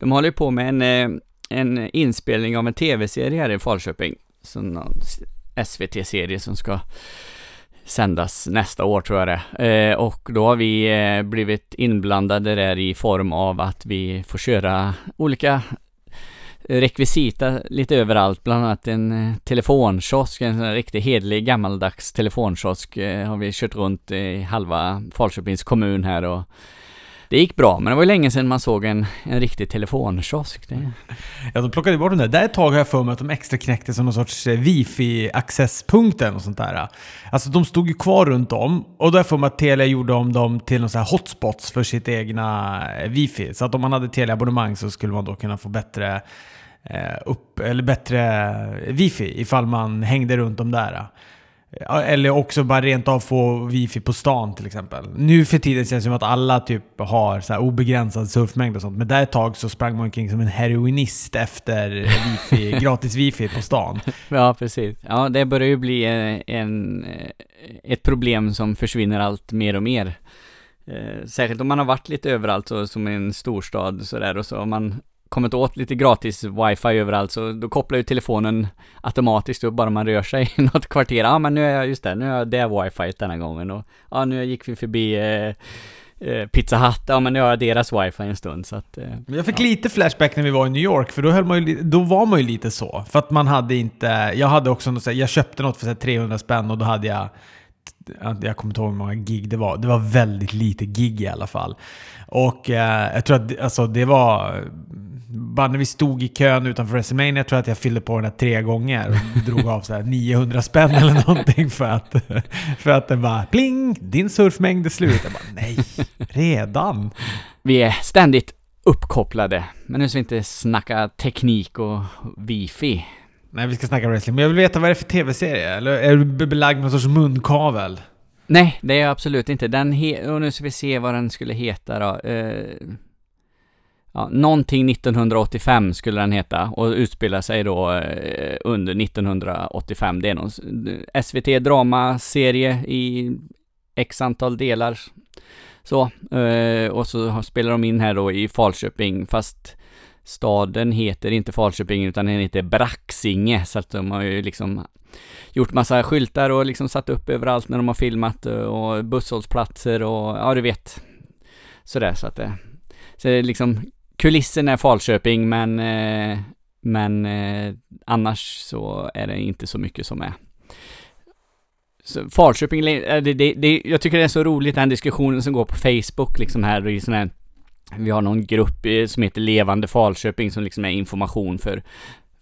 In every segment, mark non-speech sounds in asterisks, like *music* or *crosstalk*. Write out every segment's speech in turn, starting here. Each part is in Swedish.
De håller på med en, eh, en inspelning av en tv-serie här i Falköping. Som SVT-serie som ska sändas nästa år tror jag det eh, Och då har vi eh, blivit inblandade där i form av att vi får köra olika rekvisita lite överallt, bland annat en eh, telefonkiosk, en sån här riktigt hedlig gammaldags telefonkiosk eh, har vi kört runt i halva Falköpings kommun här och det gick bra, men det var ju länge sedan man såg en, en riktig telefonkiosk. Det... Ja, de plockade bort den där. Där ett tag har jag för mig att de extra knäckte som någon sorts eh, wifi-accesspunkten och sånt där. Alltså de stod ju kvar runt om och då har jag för mig att Telia gjorde om dem till någon sån här hotspots för sitt egna eh, wifi. Så att om man hade Telia-abonnemang så skulle man då kunna få bättre eh, upp, eller bättre wifi ifall man hängde runt de där. Eller också bara rent av få wifi på stan till exempel. Nu för tiden känns det som att alla typ har så obegränsad surfmängd och sånt. Men där ett tag så sprang man omkring som en heroinist efter wifi, *laughs* gratis wifi på stan. Ja, precis. Ja, det börjar ju bli eh, en, eh, ett problem som försvinner allt mer och mer. särskilt om man har varit lite överallt, så, som en storstad sådär, och så har man kommit åt lite gratis wifi överallt så då kopplar ju telefonen automatiskt upp bara man rör sig *laughs* i något kvarter. Ja men nu är jag, just det, nu är jag det wifi denna gången och ja nu gick vi förbi eh, eh, Pizza Hut, ja men nu har jag deras wifi en stund så att... Eh, jag fick ja. lite flashback när vi var i New York, för då, höll man ju, då var man ju lite så. För att man hade inte, jag hade också något, jag köpte något för 300 spänn och då hade jag jag kommer inte ihåg hur många gig det var. Det var väldigt lite gig i alla fall. Och eh, jag tror att alltså, det var bara när vi stod i kön utanför WrestleMania jag tror jag att jag fyllde på den här tre gånger och *laughs* drog av så 900 spänn eller någonting för att, för att den bara pling, din surfmängd är slut. Jag bara nej, redan? Vi är ständigt uppkopplade, men nu ska vi inte snacka teknik och wifi. Nej, vi ska snacka wrestling. Men jag vill veta vad det är för tv-serie? Eller är du belagd med någon sorts munkavel? Nej, det är jag absolut inte. Den och nu ska vi se vad den skulle heta då. Uh, ja, någonting 1985 skulle den heta och utspelar sig då eh, under 1985. Det är någon SVT dramaserie i x antal delar. Så, eh, och så spelar de in här då i Falköping fast staden heter inte Falköping utan den heter Braxinge så att de har ju liksom gjort massa skyltar och liksom satt upp överallt när de har filmat eh, och busshållplatser och ja du vet sådär så att det så det är liksom kulissen är Falköping men, eh, men eh, annars så är det inte så mycket som är. Så Falköping, eh, det, det, det, jag tycker det är så roligt den diskussionen som går på Facebook liksom här i sån här vi har någon grupp eh, som heter Levande Falköping som liksom är information för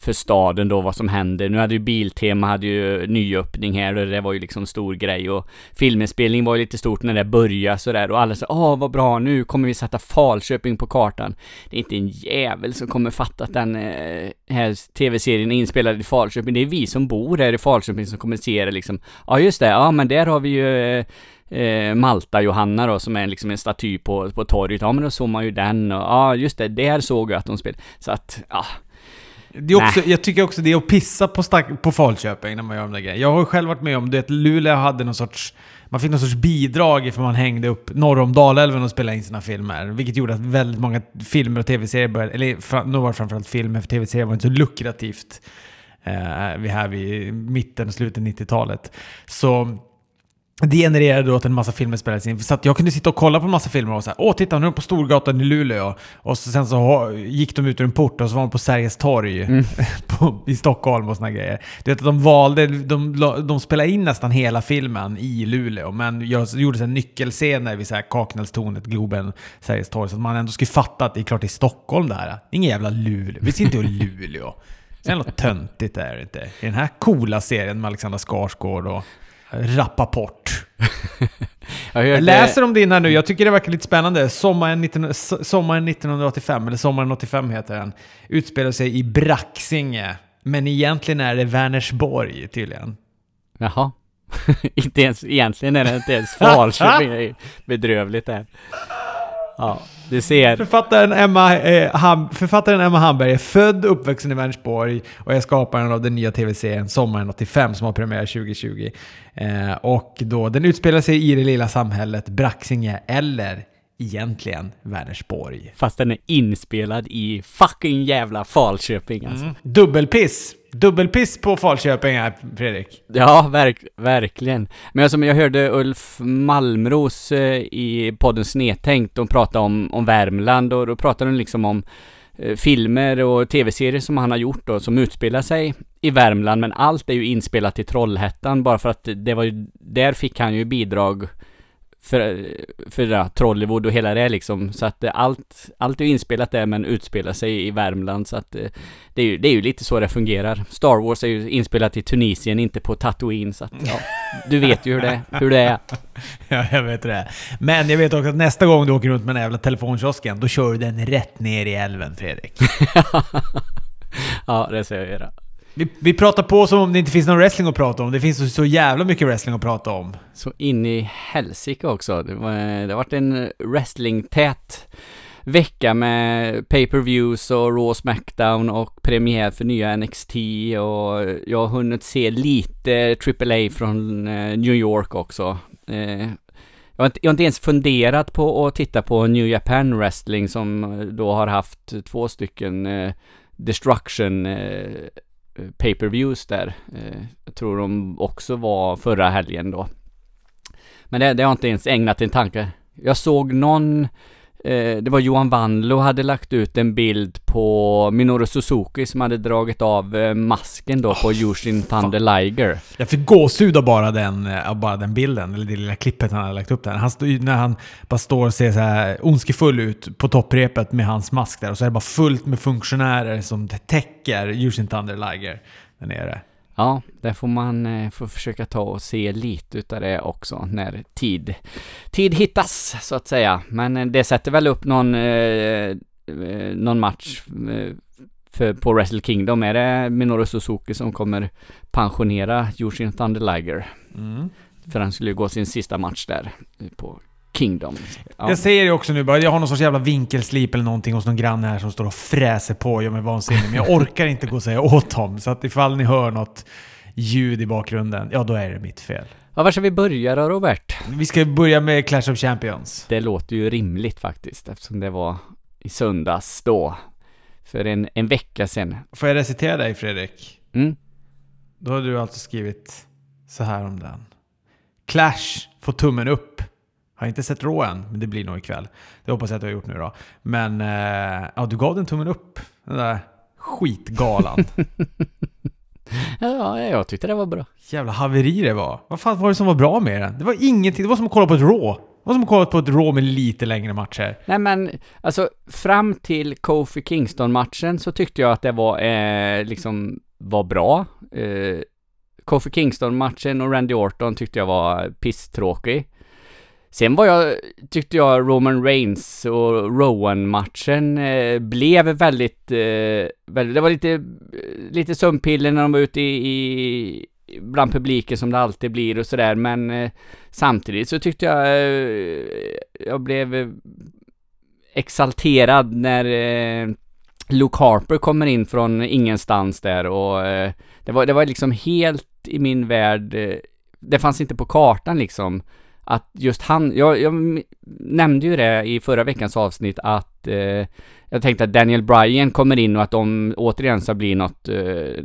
för staden då vad som händer. Nu hade ju Biltema hade ju nyöppning här och det var ju liksom stor grej och filminspelning var ju lite stort när det började sådär och alla sa åh vad bra nu kommer vi sätta Falköping på kartan. Det är inte en jävel som kommer fatta att den eh, här tv-serien är inspelad i Falköping. Det är vi som bor här i Falköping som kommer se det liksom. Ja just det, ja men där har vi ju eh, eh Malta-Johanna då som är liksom en staty på, på torget. Ja men då såg man ju den och ja just det, där såg jag att de spelade. Så att, ja det är också, jag tycker också det är att pissa på, stack, på Falköping när man gör de där grejerna. Jag har själv varit med om det, Luleå hade någon sorts... Man fick någon sorts bidrag för man hängde upp norr om Dalälven och spelade in sina filmer. Vilket gjorde att väldigt många filmer och tv-serier började... Eller nu var det framförallt filmer, för tv-serier var inte så lukrativt. Eh, här vid mitten och slutet 90-talet. Så det genererade då att en massa filmer spelades in. Så jag kunde sitta och kolla på en massa filmer och säga åh titta nu är de på Storgatan i Luleå. Och så, sen så gick de ut ur en port och så var de på Sergels torg mm. *laughs* på, i Stockholm och såna grejer. Du vet att de valde, de, de spelade in nästan hela filmen i Luleå. Men jag gjorde en nyckelscener vid Kaknällstornet, Globen, Sergels torg. Så att man ändå skulle fatta att det är klart det är Stockholm där. Ingen jävla Luleå. Vi ser inte i Luleå. Så jävla töntigt är det inte. I den här coola serien med Alexandra Skarsgård och Rappaport. *laughs* jag, jag läser om din här nu, jag tycker det verkar lite spännande. Sommaren, 19, sommaren 1985, eller Sommaren 85 heter den, utspelar sig i Braxinge. Men egentligen är det Vänersborg tydligen. Jaha. *laughs* inte ens, egentligen är det inte ens Falköping. bedrövligt det här. Ja, du ser. Författaren Emma, eh, Ham, författaren Emma Hamberg är född och uppvuxen i Vänersborg och är skaparen av den nya tv-serien Sommaren 85 som har premiär 2020. Eh, och då, den utspelar sig i det lilla samhället Braxinge, eller egentligen Vänersborg. Fast den är inspelad i fucking jävla Falköping alltså. Mm. Dubbelpiss! Dubbelpiss på Falköping här, Fredrik. Ja, verk, verkligen. Men alltså, jag hörde Ulf Malmros eh, i podden Snedtänkt, de pratade om, om Värmland och då pratade de liksom om eh, filmer och tv-serier som han har gjort då, som utspelar sig i Värmland, men allt är ju inspelat i Trollhättan bara för att det var ju, där fick han ju bidrag för, för ja, Trollywood och hela det liksom. Så att allt, allt är inspelat där men utspelar sig i Värmland. Så att det är ju, det är ju lite så det fungerar. Star Wars är ju inspelat i Tunisien, inte på Tatooine. Så att ja, du vet ju hur det, hur det är. *laughs* Ja, jag vet det. Men jag vet också att nästa gång du åker runt med den jävla telefonkiosken, då kör du den rätt ner i älven, Fredrik. *laughs* ja, det ska jag göra. Vi, vi pratar på som om det inte finns någon wrestling att prata om. Det finns så, så jävla mycket wrestling att prata om. Så in i helsike också. Det, var, det har varit en wrestling-tät vecka med pay-per-views och Raw Smackdown och premiär för nya NXT och jag har hunnit se lite AAA från eh, New York också. Eh, jag har, inte, jag har inte ens funderat på att titta på New Japan Wrestling som eh, då har haft två stycken Destruction Eh, pay-per-views där. Eh, jag tror de också var förra helgen då. Men det, det har jag inte ens ägnat en tanke. Jag såg någon Eh, det var Johan Wanlo hade lagt ut en bild på Minoru Suzuki som hade dragit av eh, masken då på oh, Yushin Thunder Liger. Jag fick gåshud av bara den, av bara den bilden, eller det lilla klippet han hade lagt upp där. Han stod, när han bara står och ser så här ondskefull ut på topprepet med hans mask där och så är det bara fullt med funktionärer som täcker Yushin Thunder Liger där nere. Ja, där får man eh, få försöka ta och se lite utav det också när tid, tid hittas så att säga. Men eh, det sätter väl upp någon, eh, eh någon match för, på Wrestle Kingdom. Är det Minoru Suzuki som kommer pensionera Yushin Thunder Liger? Mm. För han skulle ju gå sin sista match där på Kingdom. Ja. Jag säger det också nu bara, jag har någon sorts jävla vinkelslip eller någonting hos någon granne här som står och fräser på och gör mig vansinnig. Men jag orkar inte gå och säga åt dem. Så att ifall ni hör något ljud i bakgrunden, ja då är det mitt fel. Ja, var ska vi börja då Robert? Vi ska börja med Clash of Champions. Det låter ju rimligt faktiskt eftersom det var i söndags då. För en, en vecka sedan. Får jag recitera dig Fredrik? Mm. Då har du alltså skrivit så här om den. Clash får tummen upp har inte sett rå än, men det blir nog ikväll. Det hoppas jag att du har gjort nu då. Men eh, ja, du gav den tummen upp. Den där skitgalan. *laughs* ja, jag tyckte det var bra. Jävla haveri det var. Vad fan var det som var bra med den? Det var ingenting. Det var som att kolla på ett rå. Det var som att kolla på ett rå med lite längre matcher. Nej men, alltså fram till Kofi Kingston-matchen så tyckte jag att det var, eh, liksom, var bra. Eh, Kofi Kingston-matchen och Randy Orton tyckte jag var pisstråkig. Sen var jag, tyckte jag Roman Reigns och Rowan-matchen eh, blev väldigt, eh, väldigt, det var lite, lite sömnpiller när de var ute i, i bland publiken som det alltid blir och sådär men eh, samtidigt så tyckte jag eh, jag blev eh, exalterad när eh, Luke Harper kommer in från ingenstans där och eh, det var, det var liksom helt i min värld, eh, det fanns inte på kartan liksom att just han, jag, jag nämnde ju det i förra veckans avsnitt att eh, jag tänkte att Daniel Bryan kommer in och att de återigen ska bli något, eh,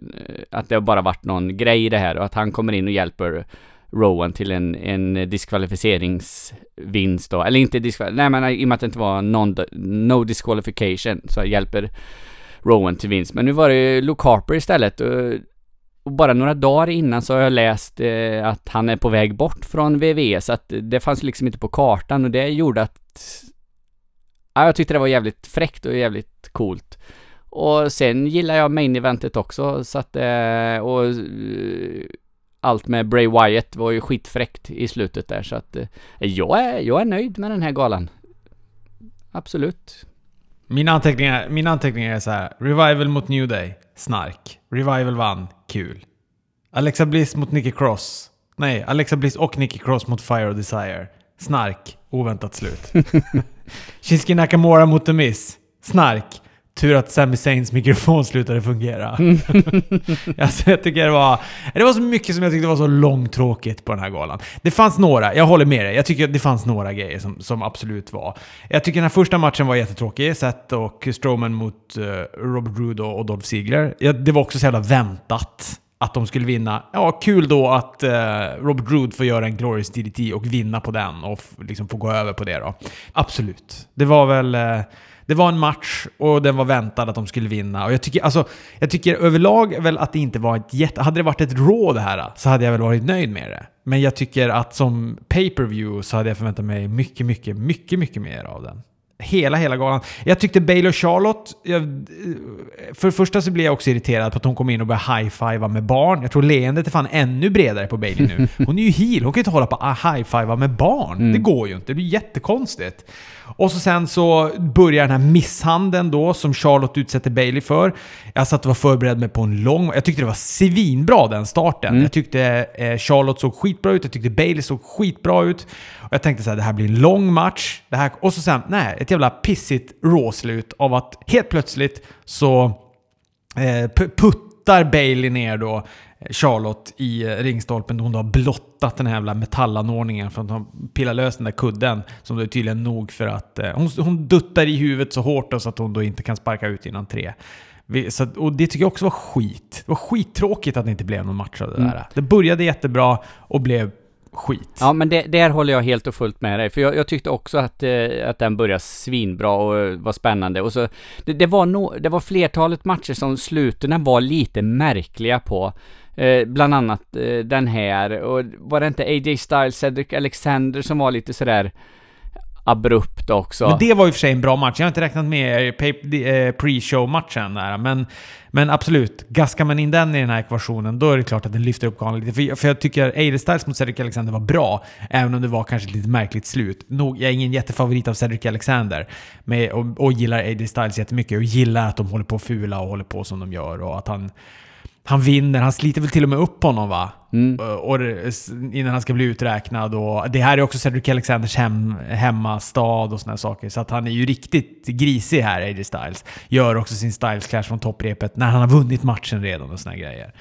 att det bara varit någon grej i det här och att han kommer in och hjälper Rowan till en, en diskvalificeringsvinst då, eller inte diskvalificering, nej men i och med att det inte var non, no disqualification så hjälper Rowan till vinst. Men nu var det Luke Harper istället och och bara några dagar innan så har jag läst eh, att han är på väg bort från VVE, så att det fanns liksom inte på kartan och det gjorde att... Ja, jag tyckte det var jävligt fräckt och jävligt coolt. Och sen gillar jag main eventet också, så att... Eh, och... Eh, allt med Bray Wyatt var ju skitfräckt i slutet där, så att... Eh, jag, är, jag är nöjd med den här galan. Absolut. Mina anteckningar, mina anteckningar är så här. Revival mot New Day. Snark. Revival vann. Kul. Alexa Bliss mot Nicky Cross. Nej, Alexa Bliss och Nicky Cross mot Fire och Desire. Snark. Oväntat slut. *laughs* Shinsuke Nakamura mot The Miz. Snark. Tur att Sami Zayn's mikrofon slutade fungera. *laughs* alltså, jag tycker det var... Det var så mycket som jag tyckte var så långtråkigt på den här galan. Det fanns några, jag håller med dig. Jag tycker det fanns några grejer som, som absolut var. Jag tycker den här första matchen var jättetråkig. Seth och Strowman mot uh, Robert Roode och Dolph Ziggler. Ja, det var också så jävla väntat att de skulle vinna. Ja, kul då att uh, Robert Roode får göra en Glorious DDT och vinna på den och liksom få gå över på det då. Absolut. Det var väl... Uh, det var en match och den var väntad att de skulle vinna. Och jag tycker, alltså, jag tycker överlag väl att det inte var ett jätte... Hade det varit ett Raw det här så hade jag väl varit nöjd med det. Men jag tycker att som pay-per-view så hade jag förväntat mig mycket, mycket, mycket, mycket mer av den. Hela, hela galan. Jag tyckte Bale och Charlotte... Jag, för det första så blev jag också irriterad på att hon kom in och började high-fiva med barn. Jag tror leendet är fan ännu bredare på Bailey nu. *laughs* Hon är ju heel, hon kan ju inte hålla på att high-fiva med barn. Mm. Det går ju inte, det blir jättekonstigt. Och så sen så börjar den här misshandeln då som Charlotte utsätter Bailey för. Jag satt och var förberedd mig på en lång... Jag tyckte det var svinbra den starten. Mm. Jag tyckte eh, Charlotte såg skitbra ut, jag tyckte Bailey såg skitbra ut. Och jag tänkte så här, det här blir en lång match. Det här, och så sen, nej, ett jävla pissigt råslut av att helt plötsligt så eh, puttar Bailey ner då Charlotte i eh, ringstolpen hon har blottat den här jävla metallanordningen för att hon pillar lös den där kudden som då är tydligen nog för att... Eh, hon, hon duttar i huvudet så hårt så att hon då inte kan sparka ut innan tre. Vi, så, och det tycker jag också var skit. Det var skittråkigt att det inte blev någon match av det mm. där. Det började jättebra och blev skit. Ja, men det, där håller jag helt och fullt med dig. För jag, jag tyckte också att, eh, att den började svinbra och var spännande. Och så, det, det, var no, det var flertalet matcher som sluten var lite märkliga på. Eh, bland annat eh, den här, och var det inte AJ Styles, Cedric Alexander som var lite sådär abrupt också. Men det var ju för sig en bra match. Jag har inte räknat med eh, pre-show-matchen där, men, men absolut. Gaskar man in den i den här ekvationen, då är det klart att den lyfter upp galan lite. För, för jag tycker AJ Styles mot Cedric Alexander var bra, även om det var kanske ett lite märkligt slut. Nog, jag är ingen jättefavorit av Cedric Alexander, men, och, och gillar AJ Styles jättemycket och gillar att de håller på fula och håller på som de gör och att han han vinner, han sliter väl till och med upp honom va? Mm. Och, innan han ska bli uträknad. Och det här är också Cedric Alexanders hem, hemmastad och såna saker. Så att han är ju riktigt grisig här, AJ Styles. Gör också sin Styles Clash från topprepet när han har vunnit matchen redan och såna grejer.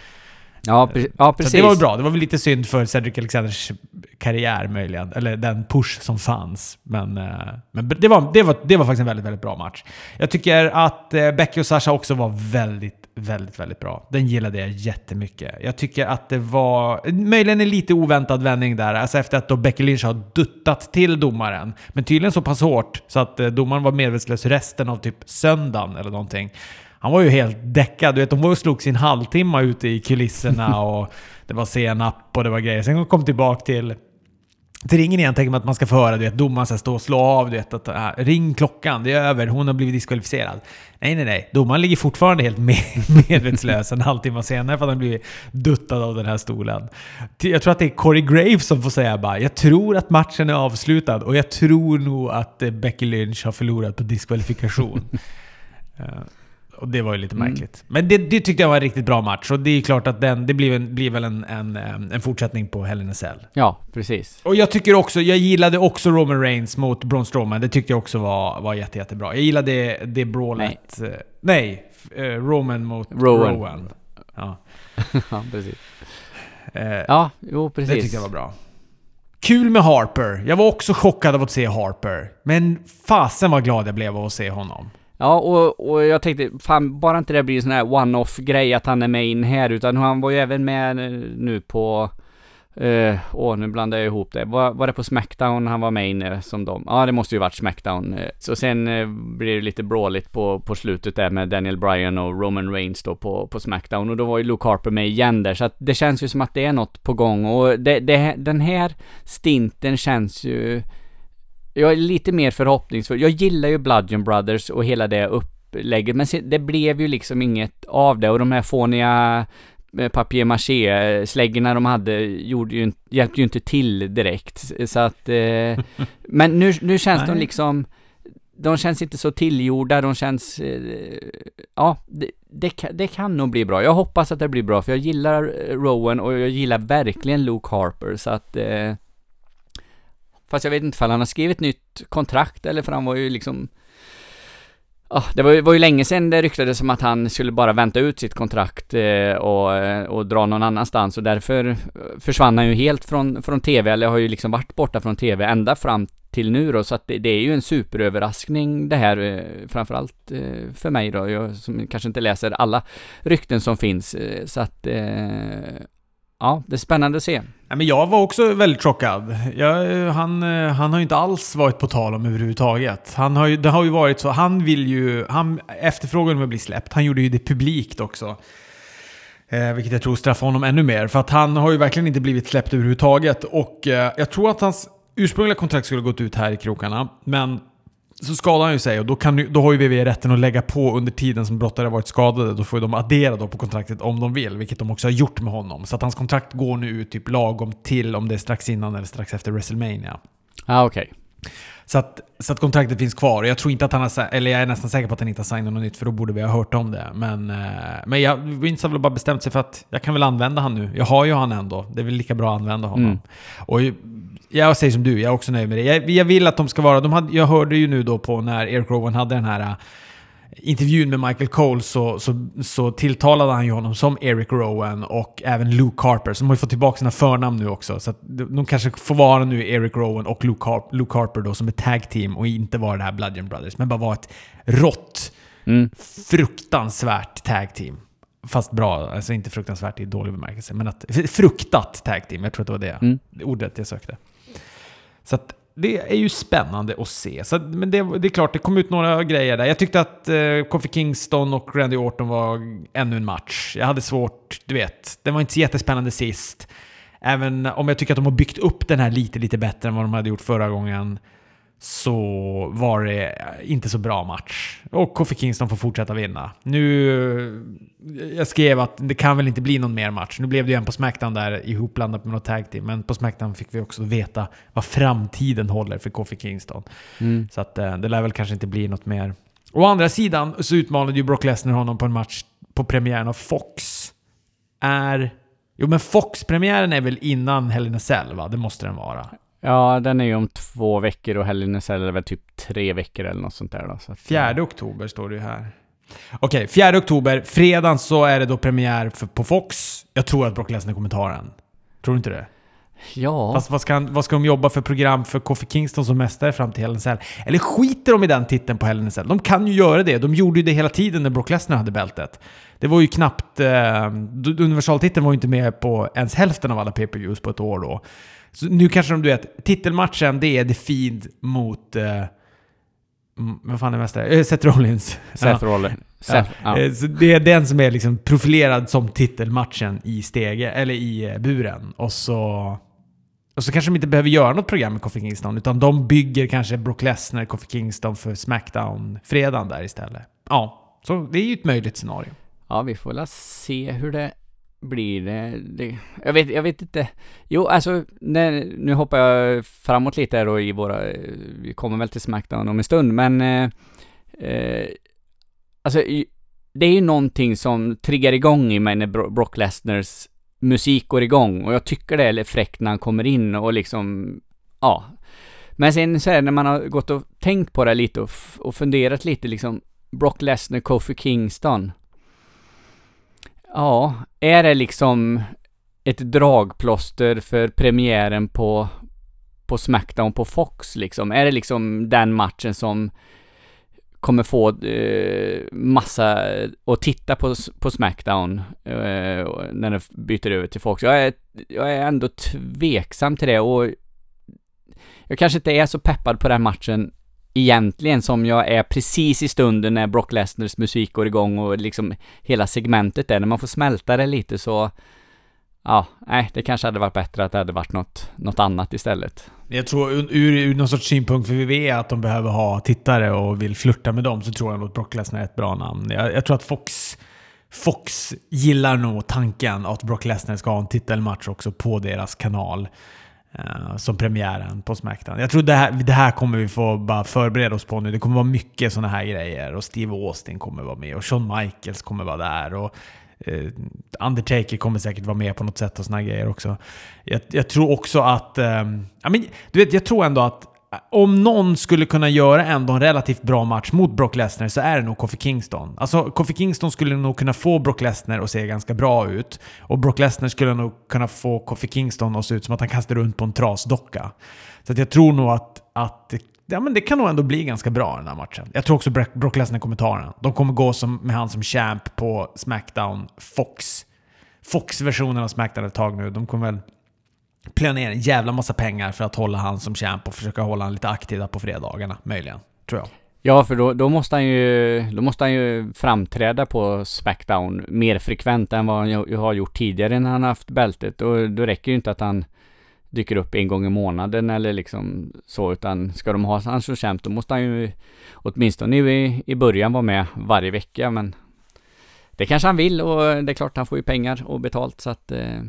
Ja, pre ja precis. Så det var bra. Det var väl lite synd för Cedric Alexanders karriär möjligen. Eller den push som fanns. Men, eh, men det, var, det, var, det var faktiskt en väldigt, väldigt bra match. Jag tycker att eh, Becky och Sasha också var väldigt väldigt, väldigt bra. Den gillade jag jättemycket. Jag tycker att det var möjligen en lite oväntad vändning där, alltså efter att då Becky Lynch har duttat till domaren. Men tydligen så pass hårt så att eh, domaren var medvetslös resten av typ söndagen eller någonting. Han var ju helt däckad. Du vet, de var och slog sin halvtimme ute i kulisserna *laughs* och det var senap och det var grejer. Sen kom de tillbaka till till ringen igen tänker man att man ska få höra du vet, domaren ska stå och slå av. Du vet, att, äh, ring klockan, det är över, hon har blivit diskvalificerad. Nej, nej, nej. Domaren ligger fortfarande helt med, *laughs* medvetslös en halvtimme senare för att han blivit duttad av den här stolen. Jag tror att det är Corey Graves som får säga bara “Jag tror att matchen är avslutad och jag tror nog att eh, Becky Lynch har förlorat på diskvalifikation”. *laughs* Eh, och det var ju lite mm. märkligt. Men det, det, tyckte jag var en riktigt bra match. Och det är klart att den, det blir, en, blir väl en, en, en fortsättning på Hell in a Cell. Ja, precis. Och jag tycker också, jag gillade också Roman Reigns mot Braun Strowman. Det tyckte jag också var, var jätte, jättebra. Jag gillade det brawlet. Nej, nej uh, Roman mot Rowan. Rowan. Ja. *laughs* ja, precis. Uh, ja, jo precis. Det tyckte jag var bra. Kul med Harper. Jag var också chockad av att se Harper. Men fasen vad glad jag blev av att se honom. Ja, och, och jag tänkte, fan, bara inte det blir en sån här one-off grej att han är med in här, utan han var ju även med nu på... Uh, åh, nu blandar jag ihop det. Var, var det på Smackdown han var med inne som de? Ja, det måste ju varit Smackdown. Eh, så sen uh, blir det lite bråligt på, på slutet där med Daniel Bryan och Roman Reigns då på, på Smackdown. Och då var ju Luke Harper med igen där, så att det känns ju som att det är något på gång. Och det, det, den här stinten känns ju jag är lite mer förhoppningsfull. Jag gillar ju Bludgeon Brothers och hela det upplägget, men det blev ju liksom inget av det och de här fåniga eh, papier-maché-släggorna de hade gjorde ju, hjälpte ju inte till direkt. Så att, eh, men nu, nu känns de liksom, de känns inte så tillgjorda, de känns, eh, ja, det, det, det, kan nog bli bra. Jag hoppas att det blir bra, för jag gillar Rowan och jag gillar verkligen Luke Harper, så att eh, Fast jag vet inte ifall han har skrivit nytt kontrakt eller för han var ju liksom Oh, det var ju, var ju länge sedan det ryktades som att han skulle bara vänta ut sitt kontrakt eh, och, eh, och dra någon annanstans och därför eh, försvann han ju helt från, från TV, eller har ju liksom varit borta från TV ända fram till nu då, så att det, det är ju en superöverraskning det här, eh, framförallt eh, för mig då, jag som kanske inte läser alla rykten som finns, eh, så att eh, ja, det är spännande att se. Nej, men jag var också väldigt chockad. Jag, han, han har ju inte alls varit på tal om överhuvudtaget. Han har ju, det har ju varit så, han vill ju, han efterfrågan att bli släppt. Han gjorde ju det publikt också. Eh, vilket jag tror straffar honom ännu mer. För att han har ju verkligen inte blivit släppt överhuvudtaget. Och eh, jag tror att hans ursprungliga kontrakt skulle gått ut här i krokarna. Men så skadar han ju sig och då, kan, då har ju VV rätten att lägga på under tiden som brottare varit skadade. Då får de addera då på kontraktet om de vill, vilket de också har gjort med honom. Så att hans kontrakt går nu ut typ lagom till om det är strax innan eller strax efter WrestleMania. Ah, okej. Okay. Så att, så att kontraktet finns kvar. Jag tror inte att han har, eller jag är nästan säker på att han inte har signat något nytt, för då borde vi ha hört om det. Men, eh, men jag, Vince har väl bara bestämt sig för att jag kan väl använda han nu. Jag har ju han ändå. Det är väl lika bra att använda honom. Mm. Och jag säger som du, jag är också nöjd med det. Jag, jag vill att de ska vara... De hade, jag hörde ju nu då på när Eric Rowan hade den här äh, intervjun med Michael Cole så, så, så tilltalade han ju honom som Eric Rowan och även Luke Harper. Så de har ju fått tillbaka sina förnamn nu också. Så de kanske får vara nu Eric Rowan och Luke, Har Luke Harper då som ett tag team och inte vara det här Bludgeon Brothers. Men bara vara ett rått, mm. fruktansvärt tag team. Fast bra, alltså inte fruktansvärt i dålig bemärkelse. Men att, fruktat tag team, jag tror att det var det mm. ordet jag sökte. Så att det är ju spännande att se. Så, men det, det, är klart, det kom ut några grejer där. Jag tyckte att eh, Kofi Kingston och Randy Orton var ännu en match. Jag hade svårt, du vet. Den var inte så jättespännande sist. Även om jag tycker att de har byggt upp den här lite, lite bättre än vad de hade gjort förra gången så var det inte så bra match. Och Kofi Kingston får fortsätta vinna. Nu... Jag skrev att det kan väl inte bli någon mer match. Nu blev det ju en på Smackdown där ihopblandat med något tag team. Men på Smackdown fick vi också veta vad framtiden håller för Kofi Kingston. Mm. Så att eh, det lär väl kanske inte bli något mer. Å andra sidan så utmanade ju Brock Lesnar honom på en match på premiären av Fox. Är... Jo men Fox-premiären är väl innan Hell in a Cell va? Det måste den vara. Ja, den är ju om två veckor och Hell in a Cell är väl typ tre veckor eller något sånt där då. Så att, 4 ja. oktober står det ju här. Okej, 4 oktober. Fredagen så är det då premiär för, på Fox. Jag tror att Brock Lesnar kommer ta den. Tror du inte det? Ja. Fast vad ska, vad ska de jobba för program för Kofi Kingston som mästare fram till Hell in a Cell? Eller skiter de i den titeln på Hell in a Cell? De kan ju göra det. De gjorde ju det hela tiden när Brock Lesnar hade bältet. Det var ju knappt... Eh, universaltiteln var ju inte med på ens hälften av alla pay-per-views på ett år då. Så nu kanske de, du vet, titelmatchen det är The Fiend mot... Eh, vad fan är mästare? Eh, Seth Rollins. Seth. Rollins. Seth, ja. ja. Eh, så det är den som är liksom profilerad som titelmatchen i stege, eller i eh, buren. Och så... Och så kanske de inte behöver göra något program med Kofi Kingston, utan de bygger kanske Brock Lesnar, Kofi Kingston för Smackdown-fredagen där istället. Ja, så det är ju ett möjligt scenario. Ja, vi får väl se hur det blir det, det, jag, vet, jag vet inte. Jo, alltså, när, nu hoppar jag framåt lite här då i våra, vi kommer väl till Smackdown om en stund, men eh, eh alltså, det är ju någonting som triggar igång i mig när Brock Lesners musik går igång och jag tycker det är fräckt när han kommer in och liksom, ja. Men sen så här, när man har gått och tänkt på det lite och, och funderat lite liksom, Brock Lesnar, Kofi Kingston. Ja, är det liksom ett dragplåster för premiären på, på Smackdown på Fox liksom? Är det liksom den matchen som kommer få eh, massa att titta på, på Smackdown eh, när den byter över till Fox? Jag är, jag är ändå tveksam till det och jag kanske inte är så peppad på den matchen egentligen som jag är precis i stunden när Brock Lesners musik går igång och liksom hela segmentet där, när man får smälta det lite så Ja, nej, det kanske hade varit bättre att det hade varit något, något annat istället. Jag tror ur, ur någon sorts synpunkt, för vi vet att de behöver ha tittare och vill flirta med dem, så tror jag att Brock Lesnar är ett bra namn. Jag, jag tror att Fox, Fox gillar nog tanken att Brock Lesnar ska ha en titelmatch också på deras kanal. Uh, som premiären på Smackdown. Jag tror det här, det här kommer vi få bara förbereda oss på nu. Det kommer vara mycket sådana här grejer. Och Steve Austin kommer vara med och Shawn Michaels kommer vara där. Och uh, Undertaker kommer säkert vara med på något sätt och sådana här grejer också. Jag, jag tror också att... Eh, um, I mean, du vet, jag tror ändå att om någon skulle kunna göra ändå en relativt bra match mot Brock Lesnar så är det nog Kofi Kingston. Alltså, Kofi Kingston skulle nog kunna få Brock Lesnar att se ganska bra ut. Och Brock Lesnar skulle nog kunna få Kofi Kingston att se ut som att han kastar runt på en trasdocka. Så att jag tror nog att, att ja, men det kan nog ändå bli ganska bra den här matchen. Jag tror också Brock Lesnar kommer ta den. De kommer gå som, med han som champ på Smackdown Fox. Fox-versionen av Smackdown ett tag nu. De kommer väl plöja ner en jävla massa pengar för att hålla han som champ och försöka hålla han lite aktiv på fredagarna, möjligen. Tror jag. Ja, för då, då, måste han ju, då måste han ju framträda på Smackdown mer frekvent än vad han har gjort tidigare när han har haft bältet. Och då räcker ju inte att han dyker upp en gång i månaden eller liksom så, utan ska de ha han som champ, då måste han ju åtminstone i, i början vara med varje vecka, men det kanske han vill och det är klart han får ju pengar och betalt så att eh,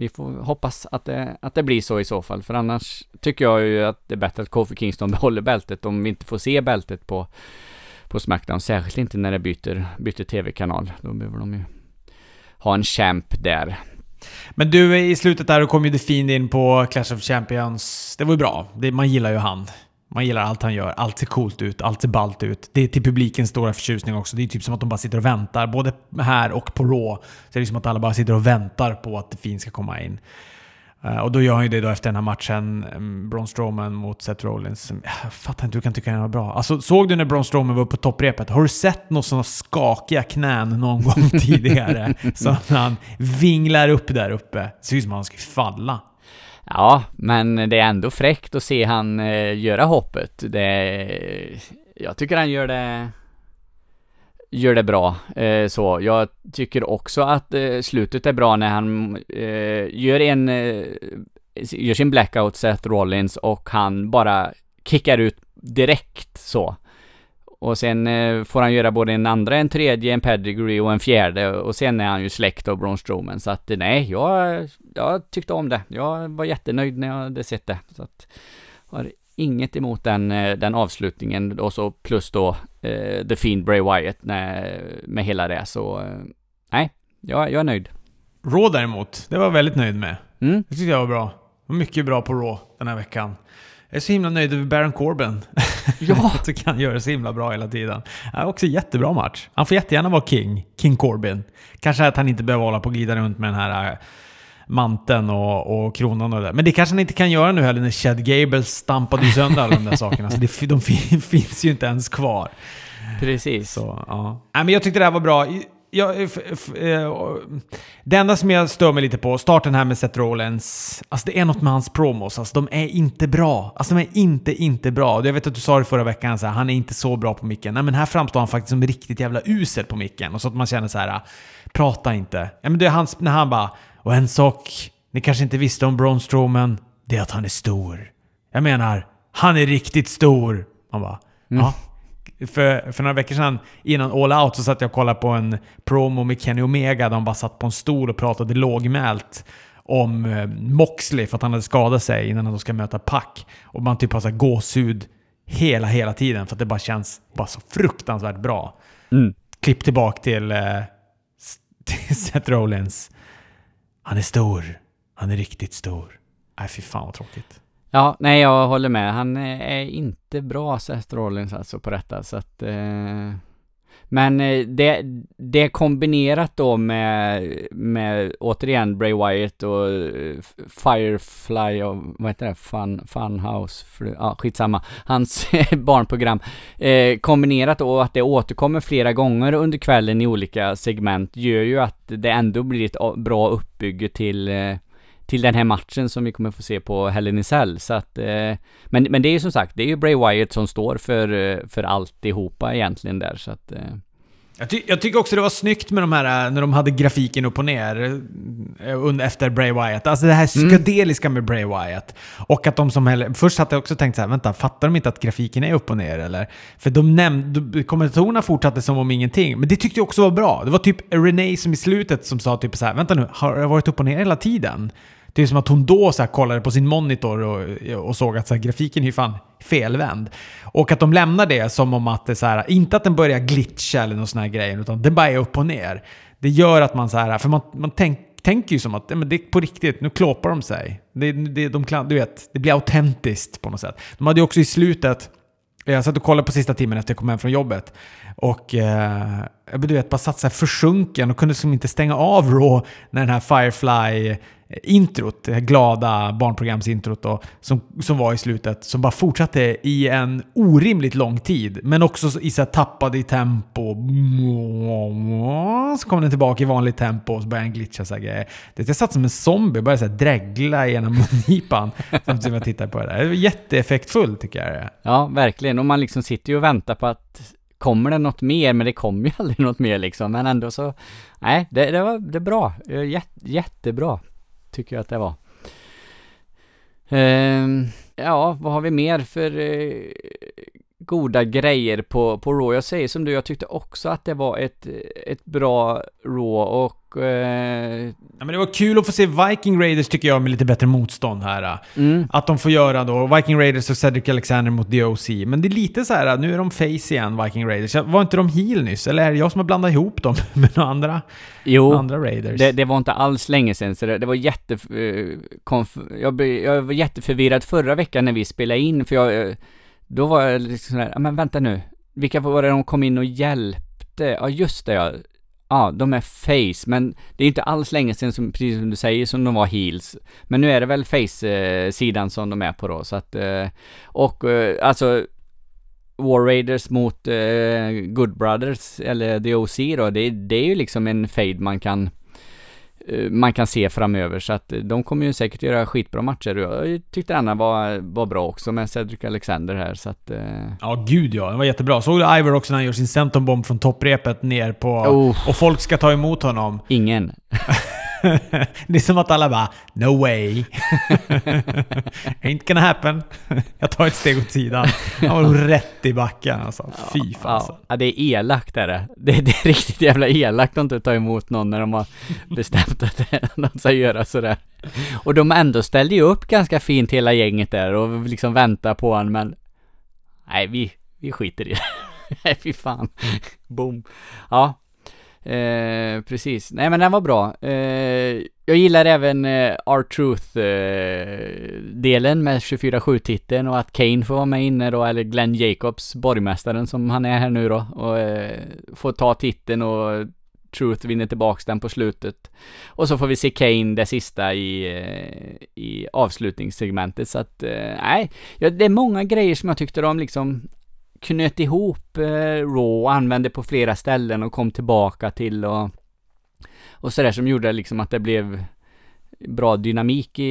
vi får hoppas att det, att det blir så i så fall, för annars tycker jag ju att det är bättre att Kofi Kingston *laughs* behåller bältet om vi inte får se bältet på, på Smackdown, särskilt inte när det byter, byter tv-kanal. Då behöver de ju ha en champ där. Men du, i slutet där kom ju The Fiend in på Clash of Champions. Det var ju bra. Det, man gillar ju han. Man gillar allt han gör. Allt ser coolt ut, allt ser ballt ut. Det är till publikens stora förtjusning också. Det är typ som att de bara sitter och väntar. Både här och på Raw. Så är det som att alla bara sitter och väntar på att The Fiend ska komma in. Uh, och då gör han ju det då efter den här matchen, um, Braun Strowman mot Seth Rollins. Jag fattar inte hur du kan tycka den var bra. Alltså, såg du när Braun Strowman var uppe på topprepet? Har du sett några sådana skakiga knän någon gång *laughs* tidigare? *laughs* Så när han vinglar upp där uppe. Det ser ut som att han ska falla. Ja, men det är ändå fräckt att se han eh, göra hoppet. Det, jag tycker han gör det gör det bra. Eh, så jag tycker också att eh, slutet är bra när han eh, gör en eh, gör sin blackout Seth Rollins och han bara kickar ut direkt så. Och sen eh, får han göra både en andra, en tredje, en pedigree och en fjärde och sen är han ju släkt av Braun Strowman. Så att nej, jag, jag tyckte om det. Jag var jättenöjd när jag hade sett det. Så att har inget emot den, eh, den avslutningen och så plus då eh, The Fiend Bray Wyatt när, med hela det så eh, nej, jag, jag är nöjd. Raw däremot, det var jag väldigt nöjd med. Mm. Det tyckte jag var bra. var mycket bra på Raw den här veckan. Jag är så himla nöjd över Baron Corbin. *laughs* Ja! jag tycker han gör det så himla bra hela tiden. Det är också jättebra match. Han får jättegärna vara King, King Corbin. Kanske att han inte behöver hålla på och glida runt med den här äh, manteln och, och kronan och det Men det kanske han inte kan göra nu heller när Chad Gable stampade sönder alla de där sakerna. Så det, de *laughs* finns ju inte ens kvar. Precis. Så, ja. Nej, men jag tyckte det här var bra jag, eh, det enda som jag stör mig lite på, starten här med Seth Rollins, alltså det är något med hans promos. Alltså de är inte bra. Alltså de är inte, inte bra. Jag vet att du sa det förra veckan, så här, han är inte så bra på micken. Nej men här framstår han faktiskt som riktigt jävla usel på micken. Och så att man känner så här, prata inte. Ja men det är hans, när han bara, och en sak ni kanske inte visste om Braun Strowman, det är att han är stor. Jag menar, han är riktigt stor. Man bara, mm. ja för, för några veckor sedan, innan All Out, så satt jag och kollade på en promo med Kenny Omega där de bara satt på en stol och pratade lågmält om eh, Moxley för att han hade skadat sig innan han ska möta Pack. Och man typ har så gåshud hela, hela tiden för att det bara känns bara så fruktansvärt bra. Mm. Klipp tillbaka till, eh, *laughs* till Seth Rollins. Han är stor. Han är riktigt stor. Nej, fy fan vad tråkigt. Ja, nej jag håller med. Han eh, är inte bra Seth Rollins alltså på detta så att eh, Men eh, det, det kombinerat då med, med återigen Bray Wyatt och eh, Firefly och vad heter det? Fun, Funhouse? Ja, ah, skitsamma. Hans barnprogram. Eh, kombinerat då att det återkommer flera gånger under kvällen i olika segment gör ju att det ändå blir ett bra uppbygge till eh, till den här matchen som vi kommer få se på Hell in Cell. Så att, eh, men, men det är ju som sagt, det är ju Bray Wyatt som står för, eh, för alltihopa egentligen där. Så att, eh. Jag, ty jag, tycker också det var snyggt med de här, eh, när de hade grafiken upp och ner eh, under, efter Bray Wyatt. Alltså det här psykedeliska mm. med Bray Wyatt. Och att de som heller, Först hade jag också tänkt så här, vänta, fattar de inte att grafiken är upp och ner eller? För de nämnde, kommentatorerna fortsatte som om ingenting. Men det tyckte jag också var bra. Det var typ Renee som i slutet som sa typ så här, vänta nu, har det varit upp och ner hela tiden? Det är som att hon då så kollade på sin monitor och, och såg att så här, grafiken är fan felvänd. Och att de lämnar det som om att det är så här, inte att den börjar glitcha eller någon sån här grej, utan den bara är upp och ner. Det gör att man så här, för man, man tänk, tänker ju som att men det är på riktigt, nu klåpar de sig. Det, det, de, du vet, det blir autentiskt på något sätt. De hade ju också i slutet, jag satt och kollade på sista timmen efter jag kom hem från jobbet. Och eh, du vet, bara satt så här försjunken och kunde liksom inte stänga av Raw när den här Firefly introt, det här glada barnprogramsintrot då, som, som var i slutet, som bara fortsatte i en orimligt lång tid. Men också i så här tappade i tempo. Så kom den tillbaka i vanligt tempo och så började den glitcha så här grejer. Jag satt som en zombie och började så här dregla genom *laughs* mungipan samtidigt som jag tittade på det där. Det var jätteeffektfullt tycker jag. Ja, verkligen. Och man liksom sitter ju och väntar på att kommer det något mer? Men det kommer ju *laughs* aldrig något mer liksom. Men ändå så, nej, det, det var det bra. Eh, Jätte, jättebra tycker jag att det var. Ehm, ja, vad har vi mer för eh, goda grejer på, på Raw? Jag säger som du, jag tyckte också att det var ett, ett bra Raw och uh, Ja, men det var kul att få se Viking Raiders tycker jag med lite bättre motstånd här. Mm. Att de får göra då Viking Raiders och Cedric Alexander mot DOC. Men det är lite så här, nu är de face igen, Viking Raiders. Var inte de heel nyss? Eller är det jag som har blandat ihop dem *laughs* med några andra, jo, andra Raiders? Det, det var inte alls länge sedan, så det, det var jätte... Uh, jag, jag var jätteförvirrad förra veckan när vi spelade in, för jag... Uh, då var jag liksom sådär, men vänta nu. Vilka var det de kom in och hjälpte? Ja, just det ja ja, de är face, men det är inte alls länge sedan som, precis som du säger, som de var heels. Men nu är det väl face-sidan som de är på då, så att, eh, och eh, alltså War Raiders mot eh, Good Brothers, eller The OC då, det, det är ju liksom en fade man kan man kan se framöver. Så att de kommer ju säkert göra skitbra matcher. Jag tyckte denna var, var bra också med Cedric Alexander här. Så att, eh... Ja, gud ja. Den var jättebra. Såg du Ivor också när han gör sin centumbomb från topprepet ner på... Oh. Och folk ska ta emot honom? Ingen. *laughs* *laughs* det är som att alla bara “No way”. *laughs* Ain't gonna happen. *laughs* Jag tar ett steg åt sidan. Han var rätt i backen alltså. Fy fan. Ja, ja, det är elakt är det. det. Det är riktigt jävla elakt att inte ta emot någon när de har bestämt att de ska göra sådär. Och de ändå ställde ju upp ganska fint hela gänget där och liksom väntar på honom men... Nej, vi, vi skiter i det. Nej, fy fan. Boom. Ja, Eh, precis. Nej men den var bra. Eh, jag gillar även eh, R-Truth-delen eh, med 24-7-titeln och att Kane får vara med inne då, eller Glenn Jacobs, borgmästaren som han är här nu då, och eh, får ta titeln och Truth vinner tillbaks den på slutet. Och så får vi se Kane det sista i, eh, i avslutningssegmentet så att, eh, nej, ja, det är många grejer som jag tyckte om liksom knöt ihop eh, Raw och använde på flera ställen och kom tillbaka till och, och sådär som gjorde liksom att det blev bra dynamik i,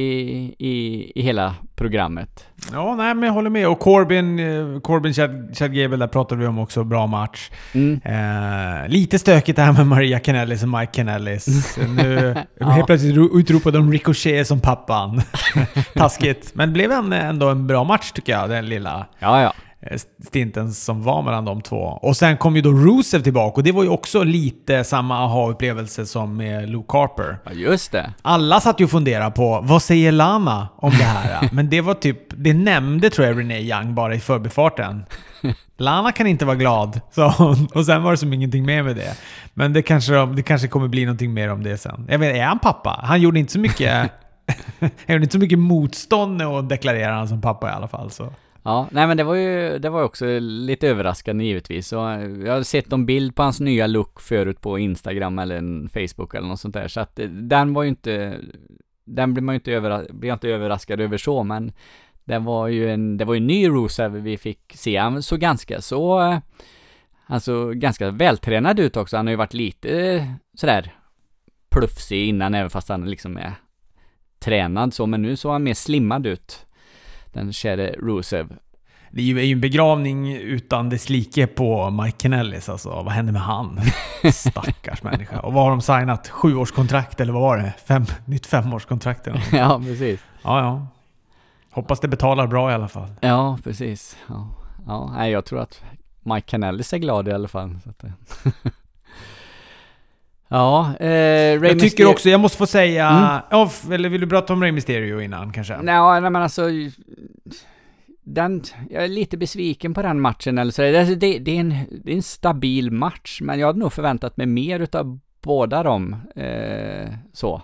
i, i hela programmet. Ja, nej men jag håller med. Och Corbin, eh, Corbin Chad, Chad Gable, där pratade vi om också. Bra match. Mm. Eh, lite stökigt det här med Maria Canellis och Mike Canellis. *laughs* nu ja. helt plötsligt utropade de Ricochet som pappan. *laughs* Taskigt. Men det blev en, ändå en bra match tycker jag, den lilla. Ja, ja. Eh, stinten som var mellan de två. Och sen kom ju då Rusev tillbaka och det var ju också lite samma aha-upplevelse som med Luke Harper. Ja, just det. Alla satt ju och funderade på vad säger Lana om det här? *laughs* Men det var typ, det nämnde tror jag Renee Young bara i förbifarten. *laughs* Lana kan inte vara glad. Så, och sen var det som ingenting mer med det. Men det kanske, det kanske kommer bli någonting mer om det sen. Jag vet, är han pappa? Han gjorde inte så mycket... *laughs* han gjorde inte så mycket motstånd och deklarerade han som pappa i alla fall. Så. Ja, nej men det var ju, det var också lite överraskande givetvis. Så eh, jag har sett någon bild på hans nya look förut på Instagram eller Facebook eller något sånt där. Så att eh, den var ju inte, den blir man ju inte, överras blir inte överraskad över så, men det var ju en, det var ju en ny Rusev vi fick se. Han såg ganska så, alltså ganska vältränad ut också. Han har ju varit lite sådär plufsig innan, även fast han liksom är tränad så, men nu såg han mer slimmad ut den käre Rusev. Det är ju en begravning utan dess like på Mike Kennellis alltså. Vad hände med han? *laughs* Stackars människa. Och vad har de signat? Sjuårskontrakt eller vad var det? Fem, nytt femårskontrakt eller något. *laughs* Ja, precis. Ja, ja. Hoppas det betalar bra i alla fall. Ja, precis. Ja, ja jag tror att Mike Kennellis är glad i alla fall. *laughs* Ja, eh, Ray Jag tycker Mysterio... också, jag måste få säga... Mm. Ja, eller vill du prata om Ray Mysterio innan kanske? Nej, nej men alltså... Den, jag är lite besviken på den matchen eller så. Det, det, det, är en, det är en stabil match, men jag hade nog förväntat mig mer utav båda dem. Eh, så.